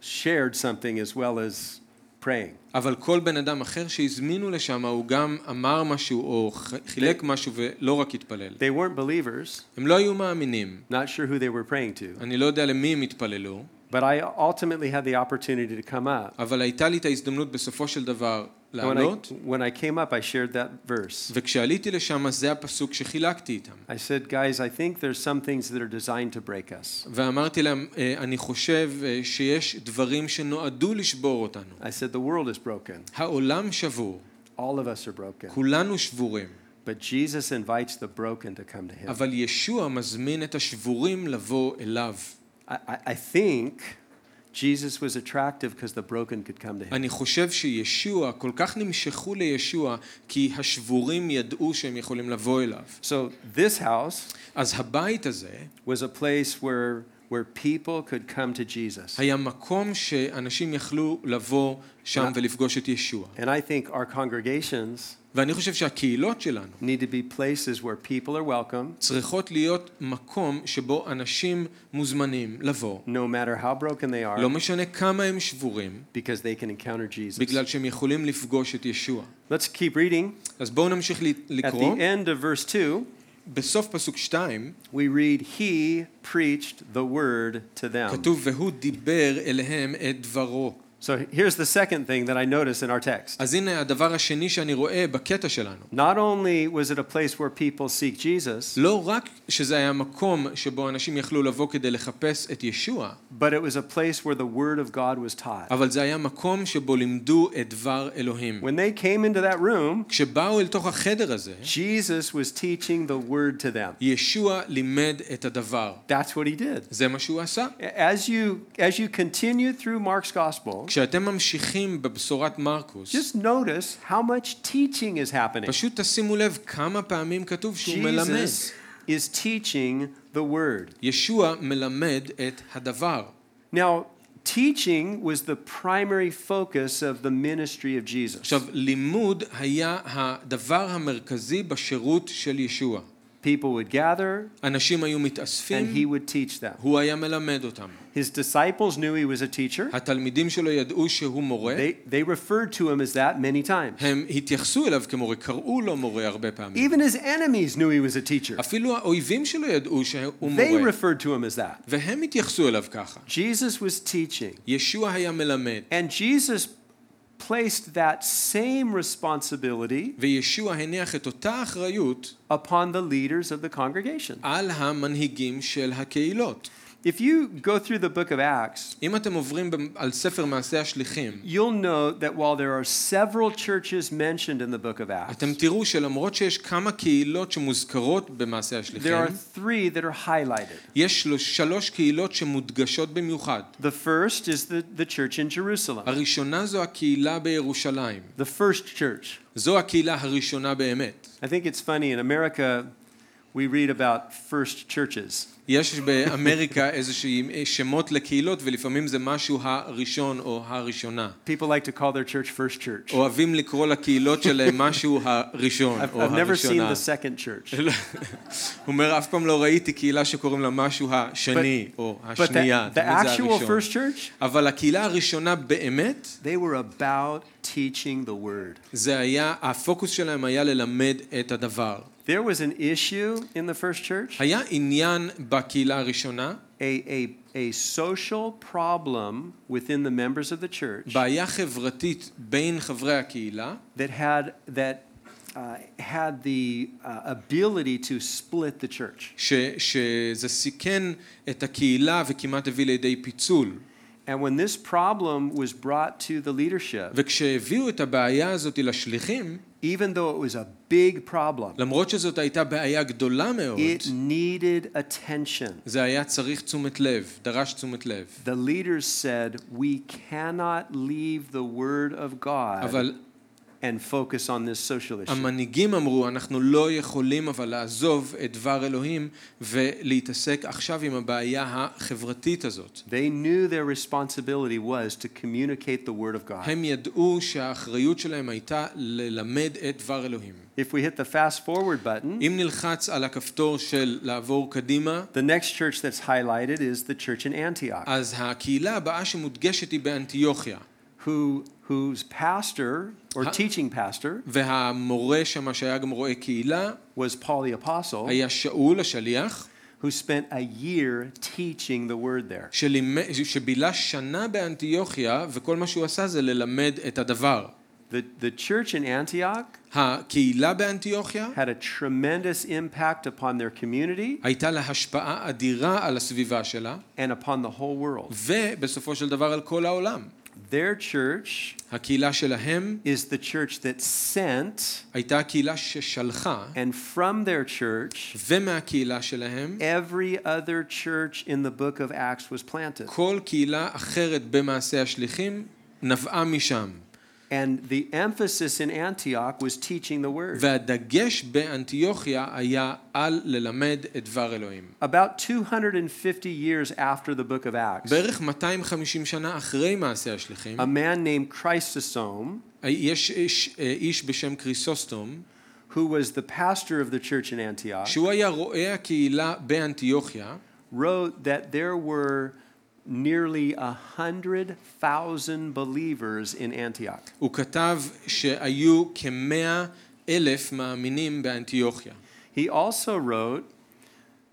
Speaker 2: shared something as well as praying.
Speaker 3: אבל כל בן אדם אחר שהזמינו לשם, הוא גם אמר משהו או ח- חילק משהו ולא רק התפלל.
Speaker 2: They weren't believers,
Speaker 3: הם לא היו מאמינים.
Speaker 2: not sure who they were praying to,
Speaker 3: אני לא יודע למי הם התפללו,
Speaker 2: but I ultimately had the opportunity to come up.
Speaker 3: אבל הייתה לי את ההזדמנות בסופו של דבר
Speaker 2: And when I,
Speaker 3: לעלות,
Speaker 2: when I came up, I shared that verse.
Speaker 3: וכשעליתי לשם זה הפסוק שחילקתי איתם.
Speaker 2: I said, guys, I think there's some things that are designed to break us.
Speaker 3: ואמרתי להם, "אה, אני חושב אה, שיש דברים שנועדו לשבור אותנו.
Speaker 2: I said, the world is broken.
Speaker 3: העולם שבור,
Speaker 2: All of us are broken.
Speaker 3: כולנו שבורים,
Speaker 2: But Jesus invites the broken to come to him.
Speaker 3: אבל ישוע מזמין את השבורים לבוא אליו.
Speaker 2: I, I, I think Jesus was attractive because the broken could come to him.
Speaker 3: אני חושב שישוע, כל כך נמשכו לישוע, כי השבורים ידעו שהם יכולים לבוא אליו.
Speaker 2: So this house
Speaker 3: אז הבית הזה
Speaker 2: was a place where, where people could come to Jesus.
Speaker 3: היה מקום שאנשים יכלו לבוא שם ולפגוש את ישוע.
Speaker 2: And I think our congregations
Speaker 3: ואני חושב שהקהילות שלנו
Speaker 2: need to be places where people are welcome,
Speaker 3: צריכות להיות מקום שבו אנשים מוזמנים לבוא,
Speaker 2: no matter how broken they
Speaker 3: לא
Speaker 2: are,
Speaker 3: משנה כמה הם שבורים,
Speaker 2: because they can encounter Jesus.
Speaker 3: בגלל שהם יכולים לפגוש את ישוע.
Speaker 2: Let's keep reading.
Speaker 3: אז בואו נמשיך ל-
Speaker 2: At
Speaker 3: לקרוא.
Speaker 2: the end of verse 2,
Speaker 3: בסוף פסוק 2
Speaker 2: we read, He preached the word to them.
Speaker 3: כתוב והוא דיבר אליהם את דברו.
Speaker 2: So here's the second thing that I notice in our text.
Speaker 3: אז הנה הדבר השני שאני רואה בקטע שלנו.
Speaker 2: Not only was it a place where people seek Jesus,
Speaker 3: לא רק שזה היה מקום שבו אנשים יכלו לבוא כדי לחפש את ישוע,
Speaker 2: but it was a place where the word of God was taught.
Speaker 3: אבל זה היה מקום שבו לימדו את דבר אלוהים.
Speaker 2: When they came into that room,
Speaker 3: כשבאו אל תוך החדר הזה,
Speaker 2: Jesus was teaching the word to them.
Speaker 3: ישוע לימד את הדבר.
Speaker 2: That's what he did.
Speaker 3: זה מה שהוא עשה.
Speaker 2: As you as you continue through Mark's gospel,
Speaker 3: כשאתם ממשיכים בבשורת מרקוס,
Speaker 2: just notice how much teaching is happening.
Speaker 3: פשוט תשימו לב כמה פעמים כתוב שהוא מלמד.
Speaker 2: Is teaching the word.
Speaker 3: ישוע מלמד את הדבר.
Speaker 2: Now, teaching was the primary focus of the ministry of Jesus.
Speaker 3: עכשיו, לימוד היה הדבר המרכזי בשירות של ישוע.
Speaker 2: People would gather
Speaker 3: אנשים היו
Speaker 2: and he
Speaker 3: מתאספים,
Speaker 2: would teach them.
Speaker 3: הוא היה מלמד אותם.
Speaker 2: His disciples knew he was a teacher.
Speaker 3: התלמידים שלו ידעו שהוא מורה,
Speaker 2: They, they referred to him as that many times.
Speaker 3: הם התייחסו אליו כמורה, קראו לו מורה הרבה פעמים.
Speaker 2: Even his enemies knew he was a teacher.
Speaker 3: אפילו האויבים שלו ידעו שהוא
Speaker 2: They
Speaker 3: מורה,
Speaker 2: referred to him as that.
Speaker 3: והם התייחסו אליו ככה.
Speaker 2: Jesus was teaching,
Speaker 3: ישוע היה מלמד,
Speaker 2: and Jesus placed that same responsibility
Speaker 3: וישוע הניח את אותה אחריות
Speaker 2: upon the leaders of the congregation.
Speaker 3: על המנהיגים של הקהילות.
Speaker 2: If you go through the book of Acts,
Speaker 3: אם אתם עוברים ב- על ספר מעשי השליחים,
Speaker 2: you'll note that while there are several churches mentioned in the book of Acts,
Speaker 3: אתם תראו שלמרות שיש כמה קהילות שמוזכרות במעשי השליחים,
Speaker 2: there are three that are highlighted.
Speaker 3: יש שלוש, שלוש קהילות שמודגשות במיוחד.
Speaker 2: The first is the, the church in Jerusalem,
Speaker 3: הראשונה זו הקהילה בירושלים.
Speaker 2: the first church.
Speaker 3: זו הקהילה הראשונה באמת.
Speaker 2: I think it's funny, in America, we read about first churches.
Speaker 3: יש באמריקה איזשהם שמות לקהילות ולפעמים זה משהו הראשון או הראשונה.
Speaker 2: People like to call their church first church.
Speaker 3: אוהבים לקרוא לקהילות שלהם משהו הראשון
Speaker 2: I've,
Speaker 3: או
Speaker 2: I've never seen
Speaker 3: הראשונה.
Speaker 2: the second church.
Speaker 3: הוא אומר אף פעם לא ראיתי קהילה שקוראים לה משהו השני או
Speaker 2: But
Speaker 3: השנייה,
Speaker 2: the, the
Speaker 3: תמיד זה
Speaker 2: actual
Speaker 3: הראשון.
Speaker 2: first church,
Speaker 3: אבל הקהילה הראשונה באמת,
Speaker 2: they were about teaching the word.
Speaker 3: זה היה, הפוקוס שלהם היה ללמד את הדבר.
Speaker 2: There was an issue in the first church,
Speaker 3: היה עניין בקהילה הראשונה,
Speaker 2: a, a, a social problem within the members of the church
Speaker 3: בעיה חברתית בין חברי הקהילה,
Speaker 2: that had that uh, had the uh, ability to split the church.
Speaker 3: ש, שזה סיכן את הקהילה וכמעט הביא לידי פיצול.
Speaker 2: And when this problem was brought to the leadership,
Speaker 3: וכשהביאו את הבעיה הזאת לשליחים,
Speaker 2: even though it was a big problem,
Speaker 3: למרות שזאת הייתה בעיה גדולה מאוד,
Speaker 2: it needed attention.
Speaker 3: זה היה צריך תשומת לב, דרש תשומת לב.
Speaker 2: The leaders said, We cannot leave the word of God
Speaker 3: אבל
Speaker 2: and focus on this social issue.
Speaker 3: המנהיגים אמרו, אנחנו לא יכולים אבל לעזוב את דבר אלוהים ולהתעסק עכשיו עם הבעיה החברתית הזאת.
Speaker 2: They knew their responsibility was to communicate the word of God.
Speaker 3: הם ידעו שהאחריות שלהם הייתה ללמד את דבר אלוהים.
Speaker 2: If we hit the fast forward button,
Speaker 3: אם נלחץ על הכפתור של לעבור קדימה,
Speaker 2: the next church that's highlighted is the church in Antioch.
Speaker 3: אז הקהילה הבאה שמודגשת היא באנטיוכיה.
Speaker 2: who, whose pastor or teaching pastor
Speaker 3: והמורה שם שהיה גם רואה קהילה
Speaker 2: was Paul the Apostle,
Speaker 3: היה שאול השליח,
Speaker 2: who spent a year teaching the word there.
Speaker 3: שבילה שנה באנטיוכיה וכל מה שהוא עשה זה ללמד את הדבר.
Speaker 2: The, the church in Antioch
Speaker 3: הקהילה באנטיוכיה
Speaker 2: had a tremendous impact upon their community
Speaker 3: הייתה לה השפעה אדירה על הסביבה שלה
Speaker 2: and upon the whole world.
Speaker 3: ובסופו של דבר על כל העולם.
Speaker 2: Their church
Speaker 3: הקהילה שלהם
Speaker 2: is the church that sent,
Speaker 3: הייתה הקהילה ששלחה
Speaker 2: and from their church,
Speaker 3: ומהקהילה שלהם
Speaker 2: every other church in the book of Acts was planted.
Speaker 3: כל קהילה אחרת במעשה השליחים נבעה משם.
Speaker 2: And the emphasis in Antioch was teaching the word.
Speaker 3: והדגש באנטיוכיה היה על ללמד את דבר אלוהים.
Speaker 2: About 250 years after the book of Acts,
Speaker 3: בערך 250 שנה אחרי מעשה השליחים,
Speaker 2: a man named Chrysostom,
Speaker 3: יש איש, איש בשם קריסוסטום,
Speaker 2: who was the pastor of the church in Antioch,
Speaker 3: שהוא היה רואה הקהילה באנטיוכיה,
Speaker 2: wrote that there were nearly a hundred thousand believers in Antioch.
Speaker 3: הוא כתב שהיו כמאה אלף מאמינים באנטיוכיה.
Speaker 2: He also wrote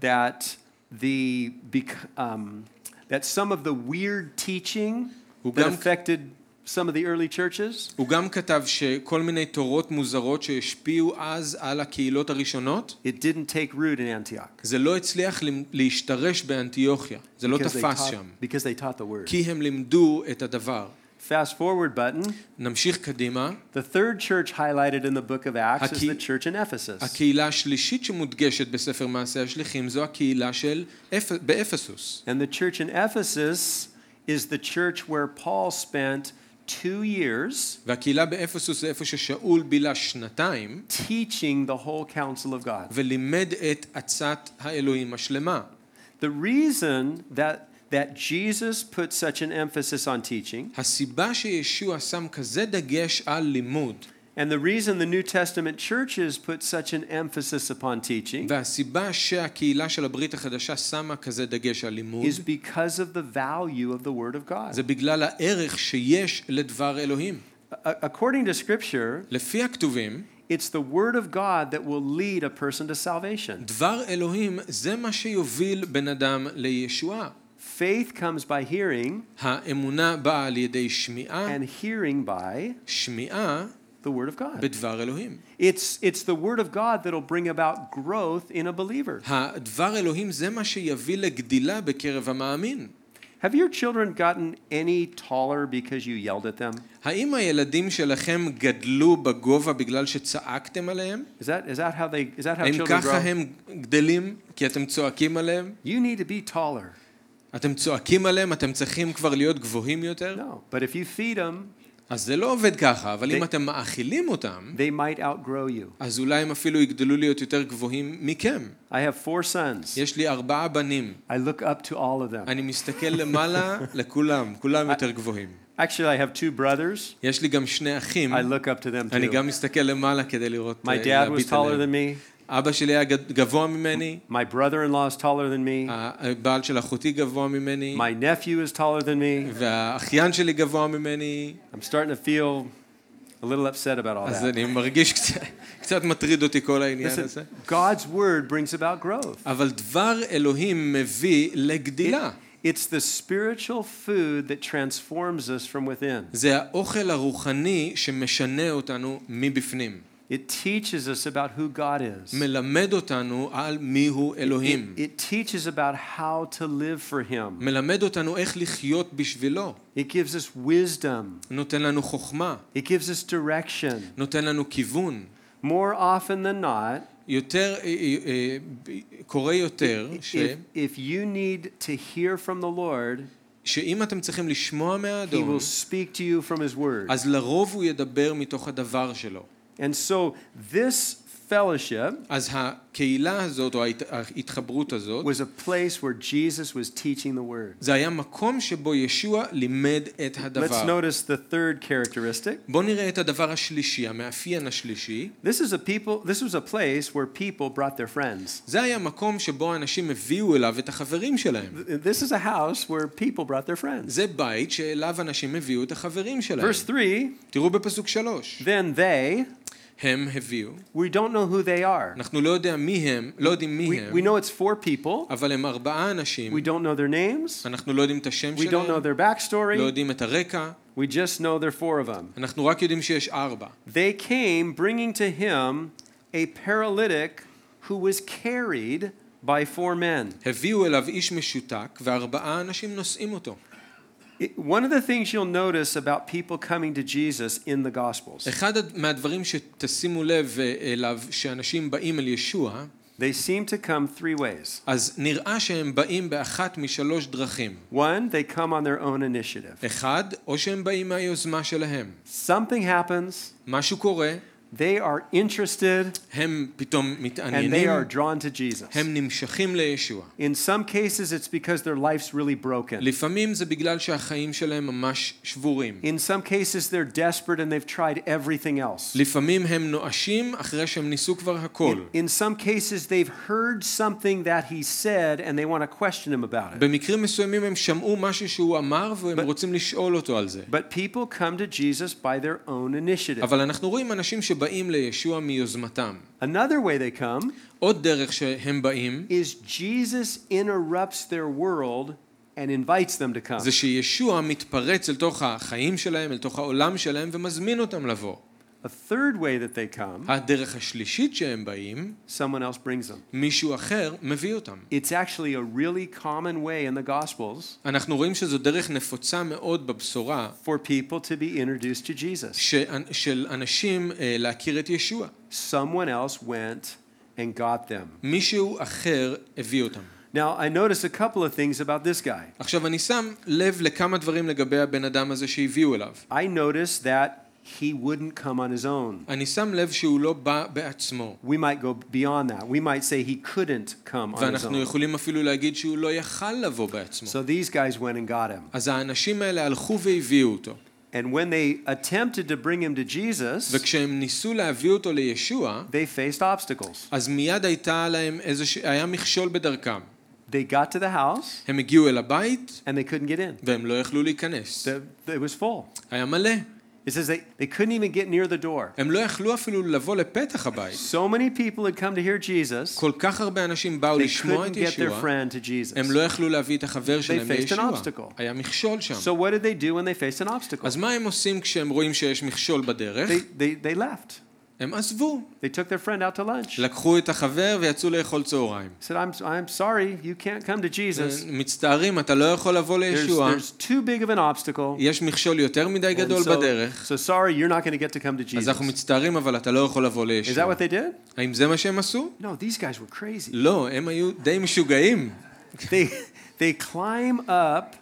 Speaker 2: that the bec- um, that some of the weird teaching that
Speaker 3: וגם-
Speaker 2: affected some of the early churches
Speaker 3: הוא גם כתב שכל מיני תורות מוזרות שהשפיעו אז על הקהילות הראשונות,
Speaker 2: it didn't take root in Antioch
Speaker 3: זה לא הצליח למ- להשתרש באנטיוכיה, זה לא
Speaker 2: because they,
Speaker 3: תפס
Speaker 2: taught,
Speaker 3: שם,
Speaker 2: because they taught the word.
Speaker 3: כי הם לימדו את הדבר.
Speaker 2: Fast forward button.
Speaker 3: נמשיך קדימה,
Speaker 2: The third church highlighted in the book of Acts is
Speaker 3: Aki-
Speaker 2: the church in Ephesus.
Speaker 3: הקהילה השלישית שמודגשת בספר מעשה השליחים זו הקהילה של אפ... באפסוס.
Speaker 2: And the church in Ephesus is the church where Paul spent two years
Speaker 3: והקהילה באפסוס זה איפה ששאול בילה שנתיים
Speaker 2: teaching the whole counsel of God.
Speaker 3: ולימד את עצת האלוהים השלמה.
Speaker 2: The reason that that Jesus put such an emphasis on teaching,
Speaker 3: הסיבה שישוע שם כזה דגש על לימוד,
Speaker 2: and the reason the New Testament churches put such an emphasis upon teaching,
Speaker 3: והסיבה שהקהילה של הברית החדשה שמה כזה דגש על לימוד,
Speaker 2: is because of the value of the Word of God.
Speaker 3: זה בגלל הערך שיש לדבר אלוהים.
Speaker 2: A- According to Scripture,
Speaker 3: לפי הכתובים,
Speaker 2: it's the Word of God that will lead a person to salvation.
Speaker 3: דבר אלוהים זה מה שיוביל בן אדם לישועה.
Speaker 2: Faith comes by hearing,
Speaker 3: האמונה באה על ידי שמיעה,
Speaker 2: and hearing by
Speaker 3: שמיעה
Speaker 2: the Word of God.
Speaker 3: בדבר אלוהים.
Speaker 2: It's, it's the Word of God that'll bring about growth in a believer.
Speaker 3: הדבר אלוהים זה מה שיביא לגדילה בקרב המאמין.
Speaker 2: Have your children gotten any taller because you yelled at them?
Speaker 3: האם הילדים שלכם גדלו בגובה בגלל שצעקתם עליהם?
Speaker 2: Is that, is that how they is that how
Speaker 3: האם
Speaker 2: children
Speaker 3: ככה
Speaker 2: grow?
Speaker 3: הם גדלים כי אתם צועקים עליהם?
Speaker 2: You need to be taller.
Speaker 3: אתם צועקים עליהם, אתם צריכים כבר להיות גבוהים יותר?
Speaker 2: No, but if you feed them,
Speaker 3: אז זה לא עובד ככה, אבל אם
Speaker 2: They-
Speaker 3: אתם מאכילים אותם,
Speaker 2: they might outgrow you.
Speaker 3: אז אולי הם אפילו יגדלו להיות יותר גבוהים מכם.
Speaker 2: I have four sons.
Speaker 3: יש לי ארבעה בנים,
Speaker 2: I look up to all of them.
Speaker 3: אני מסתכל למעלה לכולם, כולם יותר גבוהים.
Speaker 2: Actually, I have two brothers.
Speaker 3: יש לי גם שני אחים,
Speaker 2: I look up to them
Speaker 3: אני
Speaker 2: too.
Speaker 3: גם מסתכל למעלה כדי לראות,
Speaker 2: My
Speaker 3: אה,
Speaker 2: dad was taller than me.
Speaker 3: אבא שלי היה גבוה ממני,
Speaker 2: My brother-in-law is taller than me.
Speaker 3: הבעל של אחותי גבוה ממני,
Speaker 2: My nephew is taller than me.
Speaker 3: והאחיין שלי גבוה ממני,
Speaker 2: I'm starting to feel a little upset about all
Speaker 3: אז
Speaker 2: that.
Speaker 3: אני מרגיש קצת, מטריד אותי כל העניין הזה.
Speaker 2: God's word brings about growth.
Speaker 3: אבל דבר אלוהים מביא לגדילה.
Speaker 2: It's the spiritual food that transforms us from within.
Speaker 3: זה האוכל הרוחני שמשנה אותנו מבפנים.
Speaker 2: It teaches us about who God is.
Speaker 3: מלמד אותנו על מיהו אלוהים.
Speaker 2: It, it teaches about how to live for Him.
Speaker 3: מלמד אותנו איך לחיות בשבילו.
Speaker 2: It gives us wisdom.
Speaker 3: נותן לנו חוכמה,
Speaker 2: It gives us direction.
Speaker 3: נותן לנו כיוון.
Speaker 2: More often than not,
Speaker 3: יותר, אה, אה, אה, קורה יותר, ש,
Speaker 2: if, if you need to hear from the Lord,
Speaker 3: שאם אתם צריכים לשמוע
Speaker 2: He
Speaker 3: מהאדון,
Speaker 2: will speak to you from His Word.
Speaker 3: אז לרוב הוא ידבר מתוך הדבר שלו.
Speaker 2: And so, this fellowship
Speaker 3: אז הקהילה הזאת, או ההת- ההתחברות הזאת,
Speaker 2: was a place where Jesus was teaching the word.
Speaker 3: זה היה מקום שבו ישוע לימד את
Speaker 2: Let's
Speaker 3: הדבר.
Speaker 2: notice the third characteristic.
Speaker 3: בואו נראה את הדבר השלישי, המאפיין השלישי.
Speaker 2: This is a people this was a place where people brought their friends.
Speaker 3: זה היה מקום שבו אנשים הביאו אליו את החברים שלהם.
Speaker 2: This is a house where people brought their friends.
Speaker 3: זה בית שאליו אנשים הביאו את החברים שלהם.
Speaker 2: Verse 3,
Speaker 3: תראו בפסוק שלוש.
Speaker 2: then they,
Speaker 3: הם הביאו.
Speaker 2: we don't know who they are.
Speaker 3: אנחנו לא יודע מי הם, לא יודעים מי
Speaker 2: We,
Speaker 3: הם,
Speaker 2: we know it's four people.
Speaker 3: אבל הם ארבעה אנשים.
Speaker 2: We don't know their names.
Speaker 3: אנחנו לא יודעים את השם
Speaker 2: We don't know
Speaker 3: שלהם,
Speaker 2: their
Speaker 3: לא
Speaker 2: backstory.
Speaker 3: יודעים את הרקע,
Speaker 2: We just know there are four of them.
Speaker 3: אנחנו רק יודעים שיש ארבע.
Speaker 2: They came bringing to him a paralytic who was carried by four men.
Speaker 3: הביאו אליו איש משותק, וארבעה אנשים נושאים אותו.
Speaker 2: It- one of the things you'll notice about people coming to Jesus in the Gospels,
Speaker 3: אחד הד- מהדברים שתשימו לב אה, אליו, שאנשים באים אל ישוע,
Speaker 2: they seem to come three ways.
Speaker 3: אז נראה שהם באים באחת משלוש דרכים.
Speaker 2: One, they come on their own initiative.
Speaker 3: אחד, או שהם באים מהיוזמה שלהם.
Speaker 2: Something happens,
Speaker 3: משהו קורה,
Speaker 2: they are interested,
Speaker 3: הם פתאום
Speaker 2: and they
Speaker 3: מתעניינים,
Speaker 2: are drawn to Jesus.
Speaker 3: הם נמשכים לישוע.
Speaker 2: In some cases, it's because their life's really broken.
Speaker 3: לפעמים זה בגלל שהחיים שלהם ממש שבורים.
Speaker 2: In some cases, they're desperate and they've tried everything else.
Speaker 3: לפעמים הם נואשים אחרי שהם ניסו כבר הכל.
Speaker 2: In, in some cases, they've heard something that he said and they want to question him about it.
Speaker 3: במקרים מסוימים הם שמעו משהו שהוא אמר והם
Speaker 2: But-
Speaker 3: רוצים לשאול אותו על זה.
Speaker 2: But people come to Jesus by their own initiative.
Speaker 3: אבל אנחנו רואים אנשים שבאים לישוע מיוזמתם.
Speaker 2: Another way they come
Speaker 3: עוד דרך שהם באים,
Speaker 2: is Jesus interrupts their world and invites them to come.
Speaker 3: זה שישוע מתפרץ אל תוך החיים שלהם, אל תוך העולם שלהם ומזמין אותם לבוא.
Speaker 2: A third way that they come,
Speaker 3: הדרך השלישית שהם באים,
Speaker 2: someone else brings them.
Speaker 3: מישהו אחר מביא אותם.
Speaker 2: It's actually a really common way in the Gospels
Speaker 3: אנחנו רואים שזו דרך נפוצה מאוד בבשורה
Speaker 2: for people to be introduced to Jesus.
Speaker 3: ש- של אנשים אה, להכיר את ישוע.
Speaker 2: Someone else went and got them.
Speaker 3: מישהו אחר הביא אותם.
Speaker 2: Now, I notice a couple of things about this guy.
Speaker 3: עכשיו אני שם לב לכמה דברים לגבי הבן אדם הזה שהביאו אליו.
Speaker 2: I noticed that he wouldn't come on his own.
Speaker 3: אני שם לב שהוא לא בא בעצמו.
Speaker 2: We might go beyond that. We might say he couldn't come on his
Speaker 3: ואנחנו
Speaker 2: own.
Speaker 3: יכולים אפילו להגיד שהוא לא יכל לבוא בעצמו.
Speaker 2: So these guys went and got him.
Speaker 3: אז האנשים האלה הלכו והביאו אותו.
Speaker 2: And when they attempted to bring him to Jesus,
Speaker 3: וכשהם ניסו להביא אותו לישוע,
Speaker 2: they faced obstacles.
Speaker 3: אז מיד הייתה להם איזה ש... היה מכשול בדרכם.
Speaker 2: They got to the house
Speaker 3: הם הגיעו אל הבית
Speaker 2: and they couldn't get in.
Speaker 3: והם לא יכלו להיכנס.
Speaker 2: The- It was full.
Speaker 3: היה מלא.
Speaker 2: It says they, they couldn't even get near the door.
Speaker 3: הם לא יכלו אפילו לבוא לפתח הבית.
Speaker 2: So many people had come to hear Jesus,
Speaker 3: כל כך הרבה אנשים באו
Speaker 2: they
Speaker 3: לשמוע
Speaker 2: couldn't
Speaker 3: את
Speaker 2: get their
Speaker 3: ישוע,
Speaker 2: friend to Jesus.
Speaker 3: הם לא יכלו להביא את החבר שלהם
Speaker 2: faced an
Speaker 3: לישוע.
Speaker 2: obstacle.
Speaker 3: היה מכשול שם.
Speaker 2: So what did they do when they faced an obstacle?
Speaker 3: אז מה הם עושים כשהם רואים שיש מכשול בדרך?
Speaker 2: They, they, they left.
Speaker 3: הם עזבו.
Speaker 2: They took their friend out to lunch.
Speaker 3: לקחו את החבר ויצאו לאכול צהריים.
Speaker 2: said, I'm, I'm sorry, you can't come to Jesus.
Speaker 3: מצטערים, אתה לא יכול לבוא
Speaker 2: There's,
Speaker 3: לישוע.
Speaker 2: there's too big of an obstacle.
Speaker 3: יש מכשול יותר מדי גדול
Speaker 2: so,
Speaker 3: בדרך.
Speaker 2: so sorry, you're not going to get to come to
Speaker 3: אז
Speaker 2: Jesus.
Speaker 3: אנחנו מצטערים, אבל אתה לא יכול לבוא
Speaker 2: Is that
Speaker 3: לישוע.
Speaker 2: what they did?
Speaker 3: האם זה מה שהם עשו?
Speaker 2: No, these guys were crazy.
Speaker 3: לא, הם היו די משוגעים.
Speaker 2: They, they climb up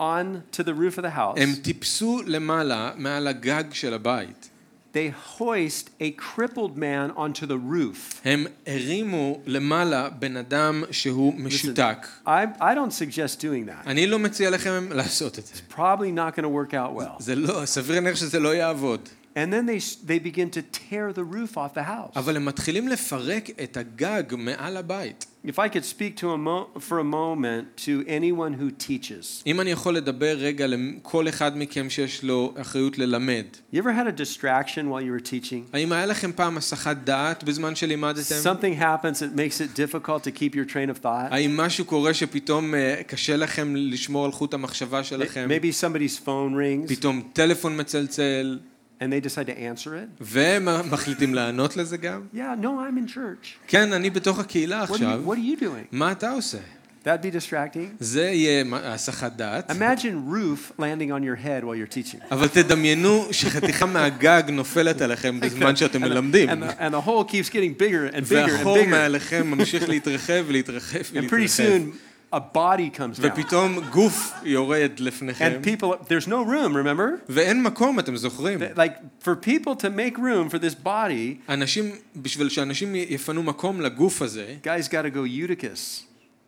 Speaker 2: on to the roof of the house.
Speaker 3: הם טיפסו למעלה, מעל הגג של הבית.
Speaker 2: They hoist a crippled man onto the roof.
Speaker 3: הם הרימו למעלה בן אדם שהוא משותק.
Speaker 2: I, I don't suggest doing that.
Speaker 3: אני לא מציע לכם לעשות את זה.
Speaker 2: Probably not going to work out well.
Speaker 3: זה לא, סביר להניח שזה לא יעבוד.
Speaker 2: And then they, they begin to tear the roof off the house.
Speaker 3: אבל הם מתחילים לפרק את הגג מעל הבית.
Speaker 2: If I could speak to a mo- for a moment to anyone who teaches.
Speaker 3: אם אני יכול לדבר רגע לכל אחד מכם שיש לו אחריות ללמד.
Speaker 2: You ever had a distraction while you were teaching?
Speaker 3: האם היה לכם פעם הסחת דעת בזמן שלימדתם?
Speaker 2: Something happens that makes it difficult to keep your train of thought.
Speaker 3: האם משהו קורה שפתאום אה, קשה לכם לשמור על חוט המחשבה שלכם?
Speaker 2: Maybe somebody's phone rings
Speaker 3: פתאום טלפון מצלצל,
Speaker 2: And they decide to answer it.
Speaker 3: והם מחליטים לענות לזה גם?
Speaker 2: Yeah, no, I'm in church.
Speaker 3: כן, אני בתוך הקהילה
Speaker 2: What are
Speaker 3: עכשיו.
Speaker 2: what are you doing?
Speaker 3: מה אתה עושה?
Speaker 2: That'd be distracting.
Speaker 3: זה יהיה הסחת דעת.
Speaker 2: Imagine roof landing on your head while you're teaching.
Speaker 3: אבל תדמיינו שחתיכה מהגג נופלת עליכם בזמן שאתם מלמדים.
Speaker 2: and, the, and the hole keeps getting bigger and bigger and
Speaker 3: והחור
Speaker 2: bigger.
Speaker 3: מעליכם ממשיך להתרחב ולהתרחב
Speaker 2: And pretty
Speaker 3: ולהתרחב.
Speaker 2: soon, a body comes down.
Speaker 3: ופתאום גוף יורד לפניכם,
Speaker 2: And people, there's no room, remember?
Speaker 3: ואין מקום, אתם זוכרים?
Speaker 2: Like, for people to make room for this body,
Speaker 3: אנשים, בשביל שאנשים יפנו מקום לגוף הזה,
Speaker 2: guys got to go Eutychus.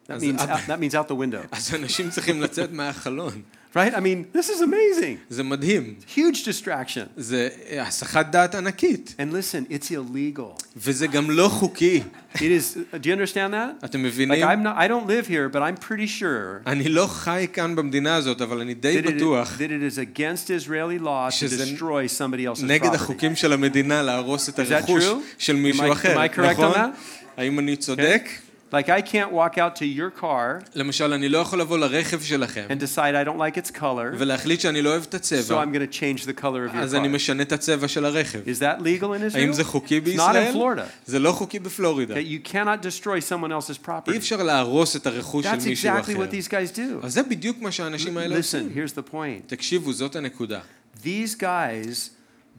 Speaker 2: That
Speaker 3: As-
Speaker 2: means,
Speaker 3: uh,
Speaker 2: out, that means out the window,
Speaker 3: אז אנשים צריכים לצאת מהחלון.
Speaker 2: Right? I mean, this is amazing.
Speaker 3: זה מדהים.
Speaker 2: Huge distraction.
Speaker 3: זה הסחת דעת ענקית.
Speaker 2: And listen, it's illegal.
Speaker 3: וזה גם לא חוקי.
Speaker 2: It is. Do you understand that?
Speaker 3: אתם
Speaker 2: Like,
Speaker 3: מבינים?
Speaker 2: I'm not. I don't live here, but I'm pretty sure
Speaker 3: אני לא חי כאן במדינה הזאת, אבל אני די בטוח
Speaker 2: that it is against Israeli law to destroy somebody else's
Speaker 3: נגד
Speaker 2: property.
Speaker 3: החוקים של המדינה להרוס את הרכוש? של מישהו אחר,
Speaker 2: am I correct on
Speaker 3: נכון?
Speaker 2: that?
Speaker 3: האם אני צודק?
Speaker 2: Like, I can't walk out to your car
Speaker 3: למשל, אני לא יכול לבוא לרכב שלכם
Speaker 2: and decide I don't like its color,
Speaker 3: ולהחליט שאני לא אוהב את
Speaker 2: so
Speaker 3: הצבע,
Speaker 2: I'm going to change the color of your
Speaker 3: אז אני
Speaker 2: car.
Speaker 3: משנה את הצבע של הרכב.
Speaker 2: Is that legal in Israel?
Speaker 3: האם זה חוקי
Speaker 2: It's not in
Speaker 3: בישראל?
Speaker 2: Florida.
Speaker 3: זה לא חוקי בפלורידה.
Speaker 2: Okay, you cannot destroy someone else's
Speaker 3: אי
Speaker 2: property.
Speaker 3: אפשר להרוס את הרכוש של
Speaker 2: That's
Speaker 3: מישהו
Speaker 2: exactly
Speaker 3: אחר.
Speaker 2: what these guys do.
Speaker 3: אז זה בדיוק מה שהאנשים האלה
Speaker 2: Listen,
Speaker 3: עושים.
Speaker 2: here's the point.
Speaker 3: תקשיבו, זאת הנקודה.
Speaker 2: These guys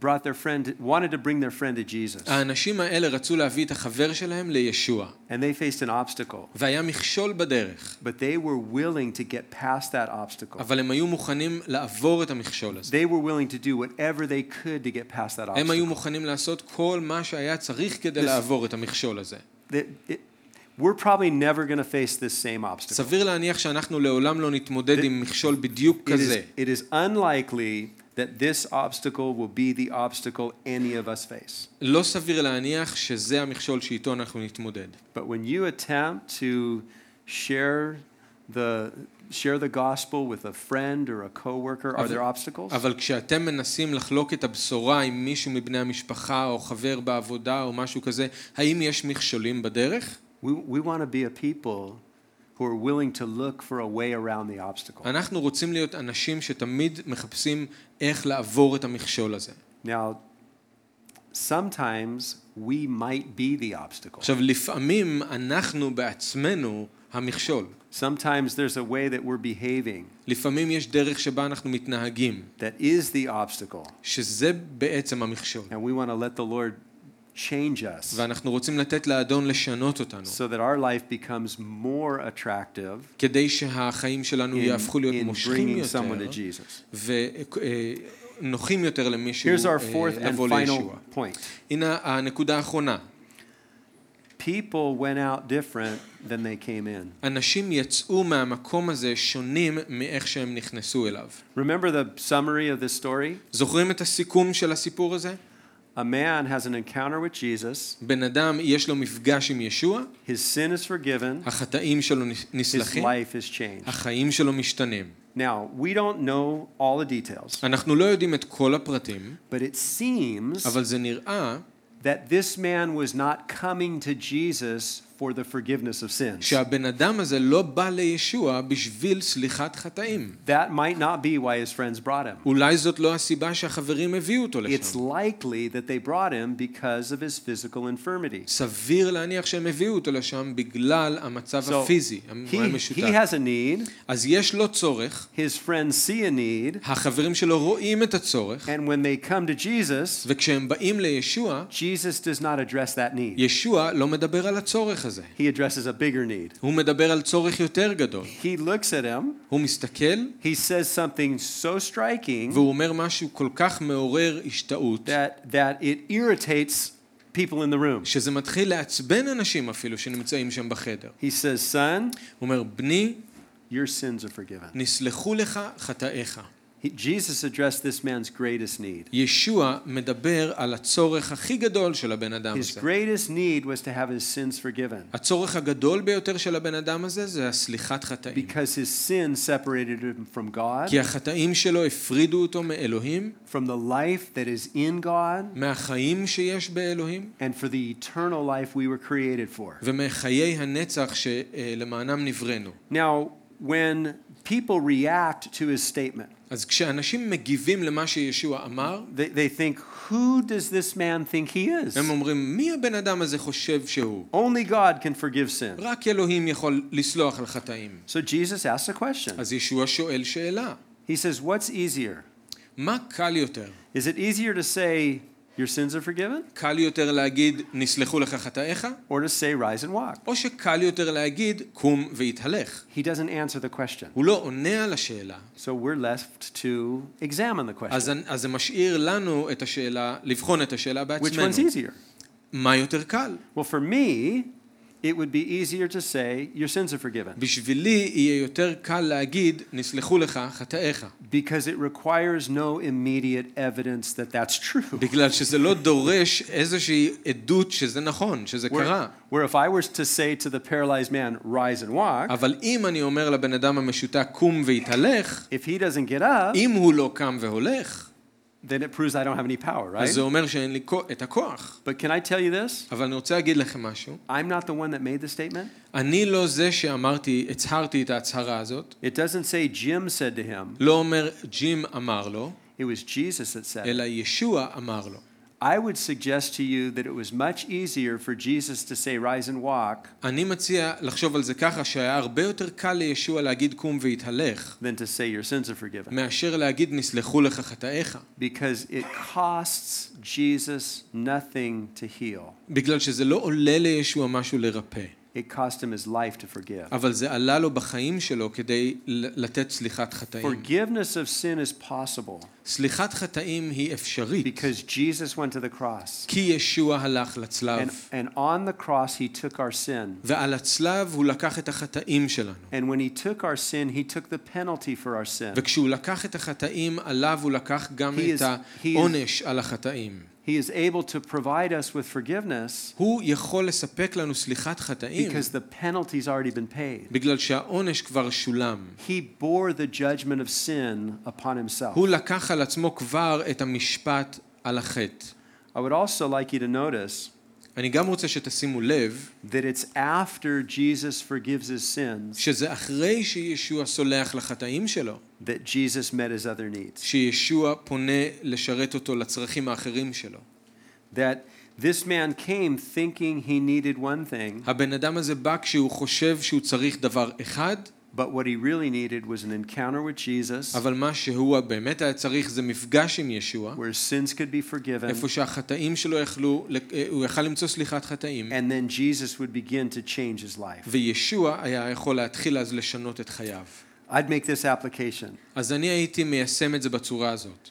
Speaker 2: brought their friend, wanted to bring their friend to Jesus,
Speaker 3: האנשים האלה רצו להביא את החבר שלהם לישוע,
Speaker 2: and they faced an obstacle,
Speaker 3: והיה מכשול בדרך,
Speaker 2: but they were willing to get past that obstacle.
Speaker 3: אבל הם היו מוכנים לעבור את המכשול הזה.
Speaker 2: They were willing to do whatever they could to get past that
Speaker 3: הם היו
Speaker 2: obstacle.
Speaker 3: מוכנים לעשות כל מה שהיה צריך כדי
Speaker 2: This-
Speaker 3: לעבור את המכשול הזה.
Speaker 2: That it- We're probably never going to face this same obstacle.
Speaker 3: סביר להניח שאנחנו לעולם לא נתמודד עם מכשול בדיוק
Speaker 2: It is,
Speaker 3: כזה.
Speaker 2: it is unlikely that this obstacle will be the obstacle any of us face.
Speaker 3: לא סביר להניח שזה המכשול שאיתו אנחנו נתמודד.
Speaker 2: But when you attempt to share the share the gospel with a friend or a coworker, are there obstacles?
Speaker 3: אבל כשאתם מנסים לחלוק את הבשורה עם מישהו מבני המשפחה או חבר בעבודה או משהו כזה, האם יש מכשולים בדרך?
Speaker 2: We, we want to be a people who are willing to look for a way around the obstacle.
Speaker 3: אנחנו רוצים להיות אנשים שתמיד מחפשים איך לעבור את המכשול הזה.
Speaker 2: Now, sometimes we might be the obstacle.
Speaker 3: עכשיו, לפעמים אנחנו בעצמנו המכשול.
Speaker 2: Sometimes there's a way that we're behaving
Speaker 3: לפעמים יש דרך שבה אנחנו מתנהגים,
Speaker 2: that is the obstacle.
Speaker 3: שזה בעצם המכשול.
Speaker 2: And we want to let the Lord change us
Speaker 3: ואנחנו רוצים לתת לאדון לשנות אותנו,
Speaker 2: so that our life becomes more attractive
Speaker 3: כדי שהחיים שלנו
Speaker 2: in,
Speaker 3: יהפכו להיות
Speaker 2: in
Speaker 3: מושכים
Speaker 2: bringing someone to
Speaker 3: יותר
Speaker 2: Jesus.
Speaker 3: ונוחים יותר למישהו
Speaker 2: Here's our
Speaker 3: אה,
Speaker 2: fourth and
Speaker 3: לבוא
Speaker 2: final
Speaker 3: לישוע.
Speaker 2: point.
Speaker 3: הנה הנקודה האחרונה.
Speaker 2: People went out different than they came in.
Speaker 3: אנשים יצאו מהמקום הזה שונים מאיך שהם נכנסו אליו.
Speaker 2: Remember the summary of this story?
Speaker 3: זוכרים את הסיכום של הסיפור הזה?
Speaker 2: A man has an encounter with Jesus,
Speaker 3: בן אדם יש לו מפגש עם ישוע,
Speaker 2: his sin is forgiven,
Speaker 3: החטאים שלו
Speaker 2: his
Speaker 3: נסלחים,
Speaker 2: life is changed.
Speaker 3: החיים שלו משתנים.
Speaker 2: Now, we don't know all the details,
Speaker 3: אנחנו לא יודעים את כל הפרטים,
Speaker 2: but it seems
Speaker 3: אבל זה נראה
Speaker 2: that this man was not coming to Jesus for the forgiveness of sins.
Speaker 3: שהבן אדם הזה לא בא לישוע בשביל סליחת חטאים.
Speaker 2: That might not be why his friends brought him.
Speaker 3: אולי זאת לא הסיבה שהחברים הביאו אותו
Speaker 2: It's likely that they brought him because of his physical infirmity.
Speaker 3: סביר להניח שהם הביאו אותו לשם בגלל המצב
Speaker 2: So
Speaker 3: הפיזי
Speaker 2: he,
Speaker 3: המשותף.
Speaker 2: he has a need,
Speaker 3: אז יש לו צורך,
Speaker 2: his friends see a need,
Speaker 3: החברים שלו רואים את הצורך,
Speaker 2: and when they come to Jesus,
Speaker 3: וכשהם באים לישוע,
Speaker 2: Jesus does not address that need.
Speaker 3: ישוע לא מדבר על הצורך הזה.
Speaker 2: He addresses a bigger need.
Speaker 3: הוא מדבר על צורך יותר גדול.
Speaker 2: He looks at him,
Speaker 3: הוא מסתכל,
Speaker 2: he says something so striking
Speaker 3: והוא אומר משהו כל כך מעורר השתאות,
Speaker 2: that, that it irritates people in the room.
Speaker 3: שזה מתחיל לעצבן אנשים אפילו שנמצאים שם בחדר.
Speaker 2: He says, Son,
Speaker 3: הוא אומר, בני,
Speaker 2: your sins are forgiven.
Speaker 3: נסלחו לך חטאיך.
Speaker 2: He, Jesus addressed this man's greatest need.
Speaker 3: ישוע מדבר על הצורך הכי גדול של הבן אדם
Speaker 2: His
Speaker 3: הזה.
Speaker 2: greatest need was to have his sins forgiven
Speaker 3: הצורך הגדול ביותר של הבן אדם הזה זה הסליחת חטאים.
Speaker 2: because his sin separated him from God,
Speaker 3: כי החטאים שלו הפרידו אותו מאלוהים,
Speaker 2: from the life that is in God,
Speaker 3: מהחיים שיש באלוהים,
Speaker 2: and for the eternal life we were created for.
Speaker 3: ומחיי הנצח שלמענם נבראנו.
Speaker 2: Now, when people react to his statement,
Speaker 3: אז כשאנשים מגיבים למה שישוע אמר,
Speaker 2: they, they think, Who does this man think he is?
Speaker 3: הם אומרים, מי הבן אדם הזה חושב שהוא?
Speaker 2: Only God can forgive sin.
Speaker 3: רק אלוהים יכול לסלוח על חטאים.
Speaker 2: So Jesus asks a question.
Speaker 3: אז ישוע שואל שאלה,
Speaker 2: He says, What's easier?
Speaker 3: מה קל יותר?
Speaker 2: Is it easier to say, your sins are forgiven,
Speaker 3: קל יותר להגיד נסלחו לך חטאיך,
Speaker 2: or to say, rise and walk.
Speaker 3: או שקל יותר להגיד קום והתהלך.
Speaker 2: He doesn't answer the question.
Speaker 3: הוא לא עונה על השאלה.
Speaker 2: So we're left to examine the question.
Speaker 3: אז זה משאיר לנו את השאלה, לבחון את השאלה
Speaker 2: Which
Speaker 3: בעצמנו.
Speaker 2: one's easier?
Speaker 3: מה יותר קל?
Speaker 2: Well, for me, it would be easier to say, your sins are forgiven.
Speaker 3: בשבילי יהיה יותר קל להגיד נסלחו לך חטאיך.
Speaker 2: Because it requires no immediate evidence that that's true.
Speaker 3: בגלל שזה לא דורש איזושהי עדות שזה נכון, שזה
Speaker 2: Where,
Speaker 3: קרה.
Speaker 2: where if I was to say to the paralyzed man, rise and walk,
Speaker 3: אבל אם אני אומר לבן אדם המשותק קום והתהלך,
Speaker 2: if he doesn't get up,
Speaker 3: אם הוא לא קם והולך,
Speaker 2: then it proves I don't have any power, right?
Speaker 3: אז זה אומר שאין לי כו- את הכוח.
Speaker 2: But can I tell you this?
Speaker 3: אבל אני רוצה להגיד לכם משהו.
Speaker 2: I'm not the one that made the statement.
Speaker 3: אני לא זה שאמרתי, הצהרתי את ההצהרה הזאת.
Speaker 2: It doesn't say Jim said to him,
Speaker 3: לא אומר ג'ים אמר לו,
Speaker 2: it was Jesus that said
Speaker 3: אלא
Speaker 2: it.
Speaker 3: ישוע אמר לו.
Speaker 2: I would suggest to you that it was much easier for Jesus to say, rise and walk,
Speaker 3: אני מציע לחשוב על זה ככה, שהיה הרבה יותר קל לישוע להגיד קום והתהלך,
Speaker 2: than to say, your sins are forgiven.
Speaker 3: מאשר להגיד נסלחו לך חטאיך.
Speaker 2: Because it costs Jesus nothing to heal.
Speaker 3: בגלל שזה לא עולה לישוע משהו לרפא,
Speaker 2: It cost him his life to forgive.
Speaker 3: אבל זה עלה לו בחיים שלו כדי לתת סליחת חטאים.
Speaker 2: Forgiveness of sin is possible
Speaker 3: סליחת חטאים היא אפשרית,
Speaker 2: because Jesus went to the cross.
Speaker 3: כי ישוע הלך לצלב,
Speaker 2: And, and on the cross, he took our sin.
Speaker 3: ועל הצלב הוא לקח את החטאים שלנו.
Speaker 2: And when he took our sin, he took the penalty for our sin.
Speaker 3: וכשהוא לקח את החטאים, עליו הוא לקח גם
Speaker 2: He
Speaker 3: את
Speaker 2: is-
Speaker 3: העונש על החטאים.
Speaker 2: He is able to provide us with forgiveness
Speaker 3: הוא יכול לספק לנו סליחת חטאים,
Speaker 2: because the penalty's already been paid.
Speaker 3: בגלל שהעונש כבר שולם.
Speaker 2: He bore the judgment of sin upon himself.
Speaker 3: הוא לקח על עצמו כבר את המשפט על החטא.
Speaker 2: I would also like you to notice
Speaker 3: אני גם רוצה שתשימו לב
Speaker 2: that it's after Jesus forgives his sins
Speaker 3: שזה אחרי שישוע סולח לחטאים שלו,
Speaker 2: that Jesus met his other needs.
Speaker 3: שישוע פונה לשרת אותו לצרכים האחרים שלו.
Speaker 2: That this man came thinking he needed one thing,
Speaker 3: הבן אדם הזה בא כשהוא חושב שהוא צריך דבר אחד,
Speaker 2: but what he really needed was an encounter with Jesus
Speaker 3: אבל מה שהוא באמת היה צריך זה מפגש עם ישוע,
Speaker 2: where sins could be forgiven,
Speaker 3: איפה שהחטאים שלו יכלו, הוא יכל למצוא סליחת חטאים,
Speaker 2: and then Jesus would begin to change his life.
Speaker 3: וישוע היה יכול להתחיל אז לשנות את חייו.
Speaker 2: I'd make this application.
Speaker 3: אז אני הייתי מיישם את זה בצורה הזאת.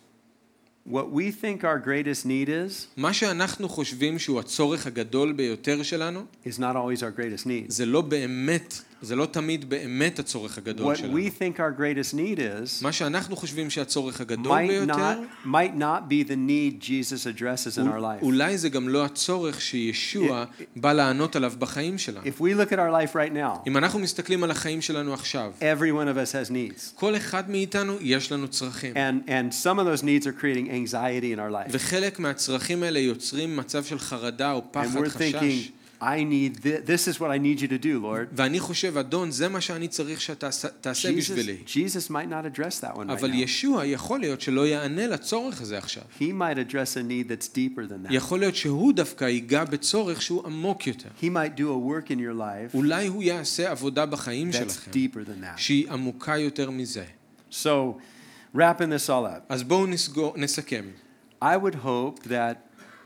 Speaker 2: What we think our greatest need is,
Speaker 3: מה שאנחנו חושבים שהוא הצורך הגדול ביותר שלנו,
Speaker 2: is not always our greatest need.
Speaker 3: זה לא באמת, זה לא תמיד באמת הצורך הגדול שלנו.
Speaker 2: is
Speaker 3: מה שאנחנו חושבים שהצורך הגדול
Speaker 2: might
Speaker 3: ביותר,
Speaker 2: not, might not be the need Jesus addresses in our life.
Speaker 3: אולי זה גם לא הצורך שישוע בא לענות עליו בחיים שלנו.
Speaker 2: If we look at our life right now,
Speaker 3: אם אנחנו מסתכלים על החיים שלנו עכשיו,
Speaker 2: every one of us has needs.
Speaker 3: כל אחד מאיתנו יש לנו צרכים.
Speaker 2: And, and some of those needs are creating anxiety in our life.
Speaker 3: וחלק מהצרכים האלה יוצרים מצב של חרדה או
Speaker 2: And
Speaker 3: פחד, חשש.
Speaker 2: I need thi- this is what I need you to do, Lord.
Speaker 3: ואני חושב, אדון, זה מה שאני צריך שתעשה
Speaker 2: Jesus,
Speaker 3: בשבילי.
Speaker 2: Jesus might not address that one right
Speaker 3: אבל
Speaker 2: now.
Speaker 3: ישוע יכול להיות שלא יענה לצורך הזה עכשיו.
Speaker 2: He might address a need that's deeper than that.
Speaker 3: יכול להיות שהוא דווקא ייגע בצורך שהוא עמוק יותר.
Speaker 2: He might do a work in your life
Speaker 3: אולי הוא יעשה עבודה בחיים
Speaker 2: that's
Speaker 3: שלכם,
Speaker 2: deeper than that.
Speaker 3: שהיא עמוקה יותר מזה.
Speaker 2: So, wrapping this all up,
Speaker 3: אז בואו נסגור, נסכם.
Speaker 2: I would hope that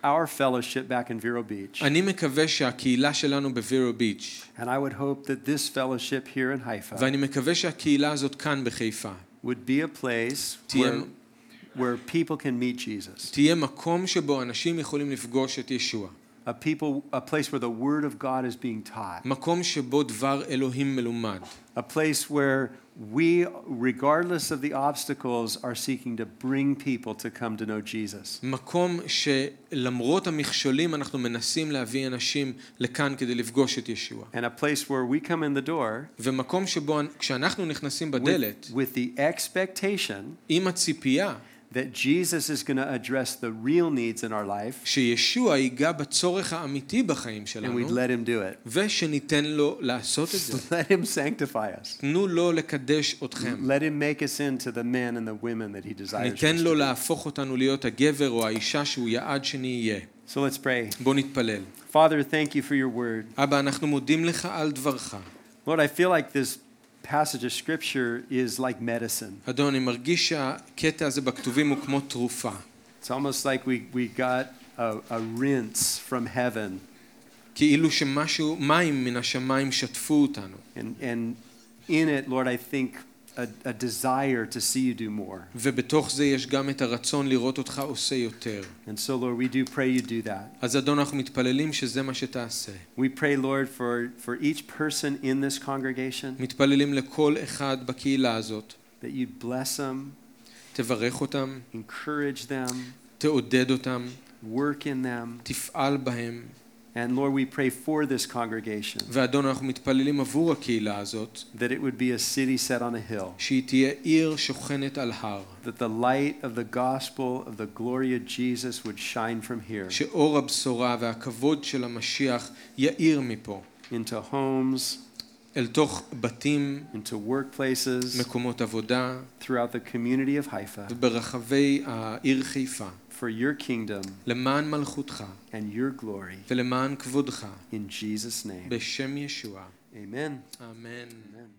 Speaker 2: our fellowship back in Vero Beach,
Speaker 3: אני מקווה שהקהילה שלנו בווירו ביץ',
Speaker 2: and I would hope that this fellowship here in Haifa
Speaker 3: ואני מקווה שהקהילה הזאת כאן בחיפה,
Speaker 2: would be a place
Speaker 3: תהיה-
Speaker 2: where, where people can meet Jesus.
Speaker 3: תהיה מקום שבו אנשים יכולים לפגוש את ישוע.
Speaker 2: A people, a place where the Word of God is being taught.
Speaker 3: מקום שבו דבר אלוהים מלומד.
Speaker 2: A place where we, regardless of the obstacles, are seeking to bring people to come to know Jesus.
Speaker 3: מקום שלמרות המכשולים אנחנו מנסים להביא אנשים לכאן כדי לפגוש את ישוע.
Speaker 2: And a place where we come in the door
Speaker 3: ומקום שבו כשאנחנו נכנסים בדלת,
Speaker 2: with, with the expectation
Speaker 3: עם הציפייה
Speaker 2: that Jesus is going to address the real needs in our life,
Speaker 3: שישוע ייגע בצורך האמיתי בחיים
Speaker 2: and
Speaker 3: שלנו,
Speaker 2: we'd let Him do it.
Speaker 3: ושניתן לו לעשות את זה.
Speaker 2: Let Him sanctify us.
Speaker 3: תנו לו לקדש אתכם.
Speaker 2: Let Him make us into the men and the women that He desires. us
Speaker 3: ניתן
Speaker 2: to
Speaker 3: לו
Speaker 2: be.
Speaker 3: להפוך אותנו להיות הגבר או האישה שהוא יעד שנהיה.
Speaker 2: So let's pray.
Speaker 3: בוא נתפלל.
Speaker 2: Father, thank you for your word.
Speaker 3: אבא, אנחנו מודים לך על דברך.
Speaker 2: Lord, I feel like this passage of scripture is like medicine.
Speaker 3: אדון, אני מרגיש שהקטע הזה בכתובים הוא כמו תרופה.
Speaker 2: It's almost like we, we got a, a rinse from heaven.
Speaker 3: כאילו שמשהו, מים מן השמיים שטפו אותנו.
Speaker 2: And, and in it, Lord, I think a, a desire to see you do more.
Speaker 3: ובתוך זה יש גם את הרצון לראות אותך עושה יותר.
Speaker 2: And so, Lord, we do pray you do that.
Speaker 3: אז אדון, אנחנו מתפללים שזה מה שתעשה.
Speaker 2: We pray, Lord, for, for each person in this congregation
Speaker 3: מתפללים לכל אחד בקהילה הזאת.
Speaker 2: that you'd bless them,
Speaker 3: תברך אותם,
Speaker 2: encourage them,
Speaker 3: תעודד אותם,
Speaker 2: work in them.
Speaker 3: תפעל בהם.
Speaker 2: And Lord, we pray for this congregation
Speaker 3: ואדון, אנחנו מתפללים עבור הקהילה הזאת,
Speaker 2: that it would be a city set on a hill,
Speaker 3: שהיא תהיה עיר שוכנת על הר.
Speaker 2: that the light of the gospel of the glory of Jesus would shine from here
Speaker 3: שאור הבשורה והכבוד של המשיח יאיר מפה.
Speaker 2: into homes,
Speaker 3: אל תוך בתים,
Speaker 2: into workplaces,
Speaker 3: מקומות עבודה
Speaker 2: throughout the community of Haifa
Speaker 3: וברחבי העיר חיפה,
Speaker 2: for your kingdom
Speaker 3: למען מלכותך
Speaker 2: and your glory.
Speaker 3: ולמען כבודך,
Speaker 2: In Jesus' name.
Speaker 3: בשם ישוע.
Speaker 2: Amen.
Speaker 3: אמן.
Speaker 2: Amen.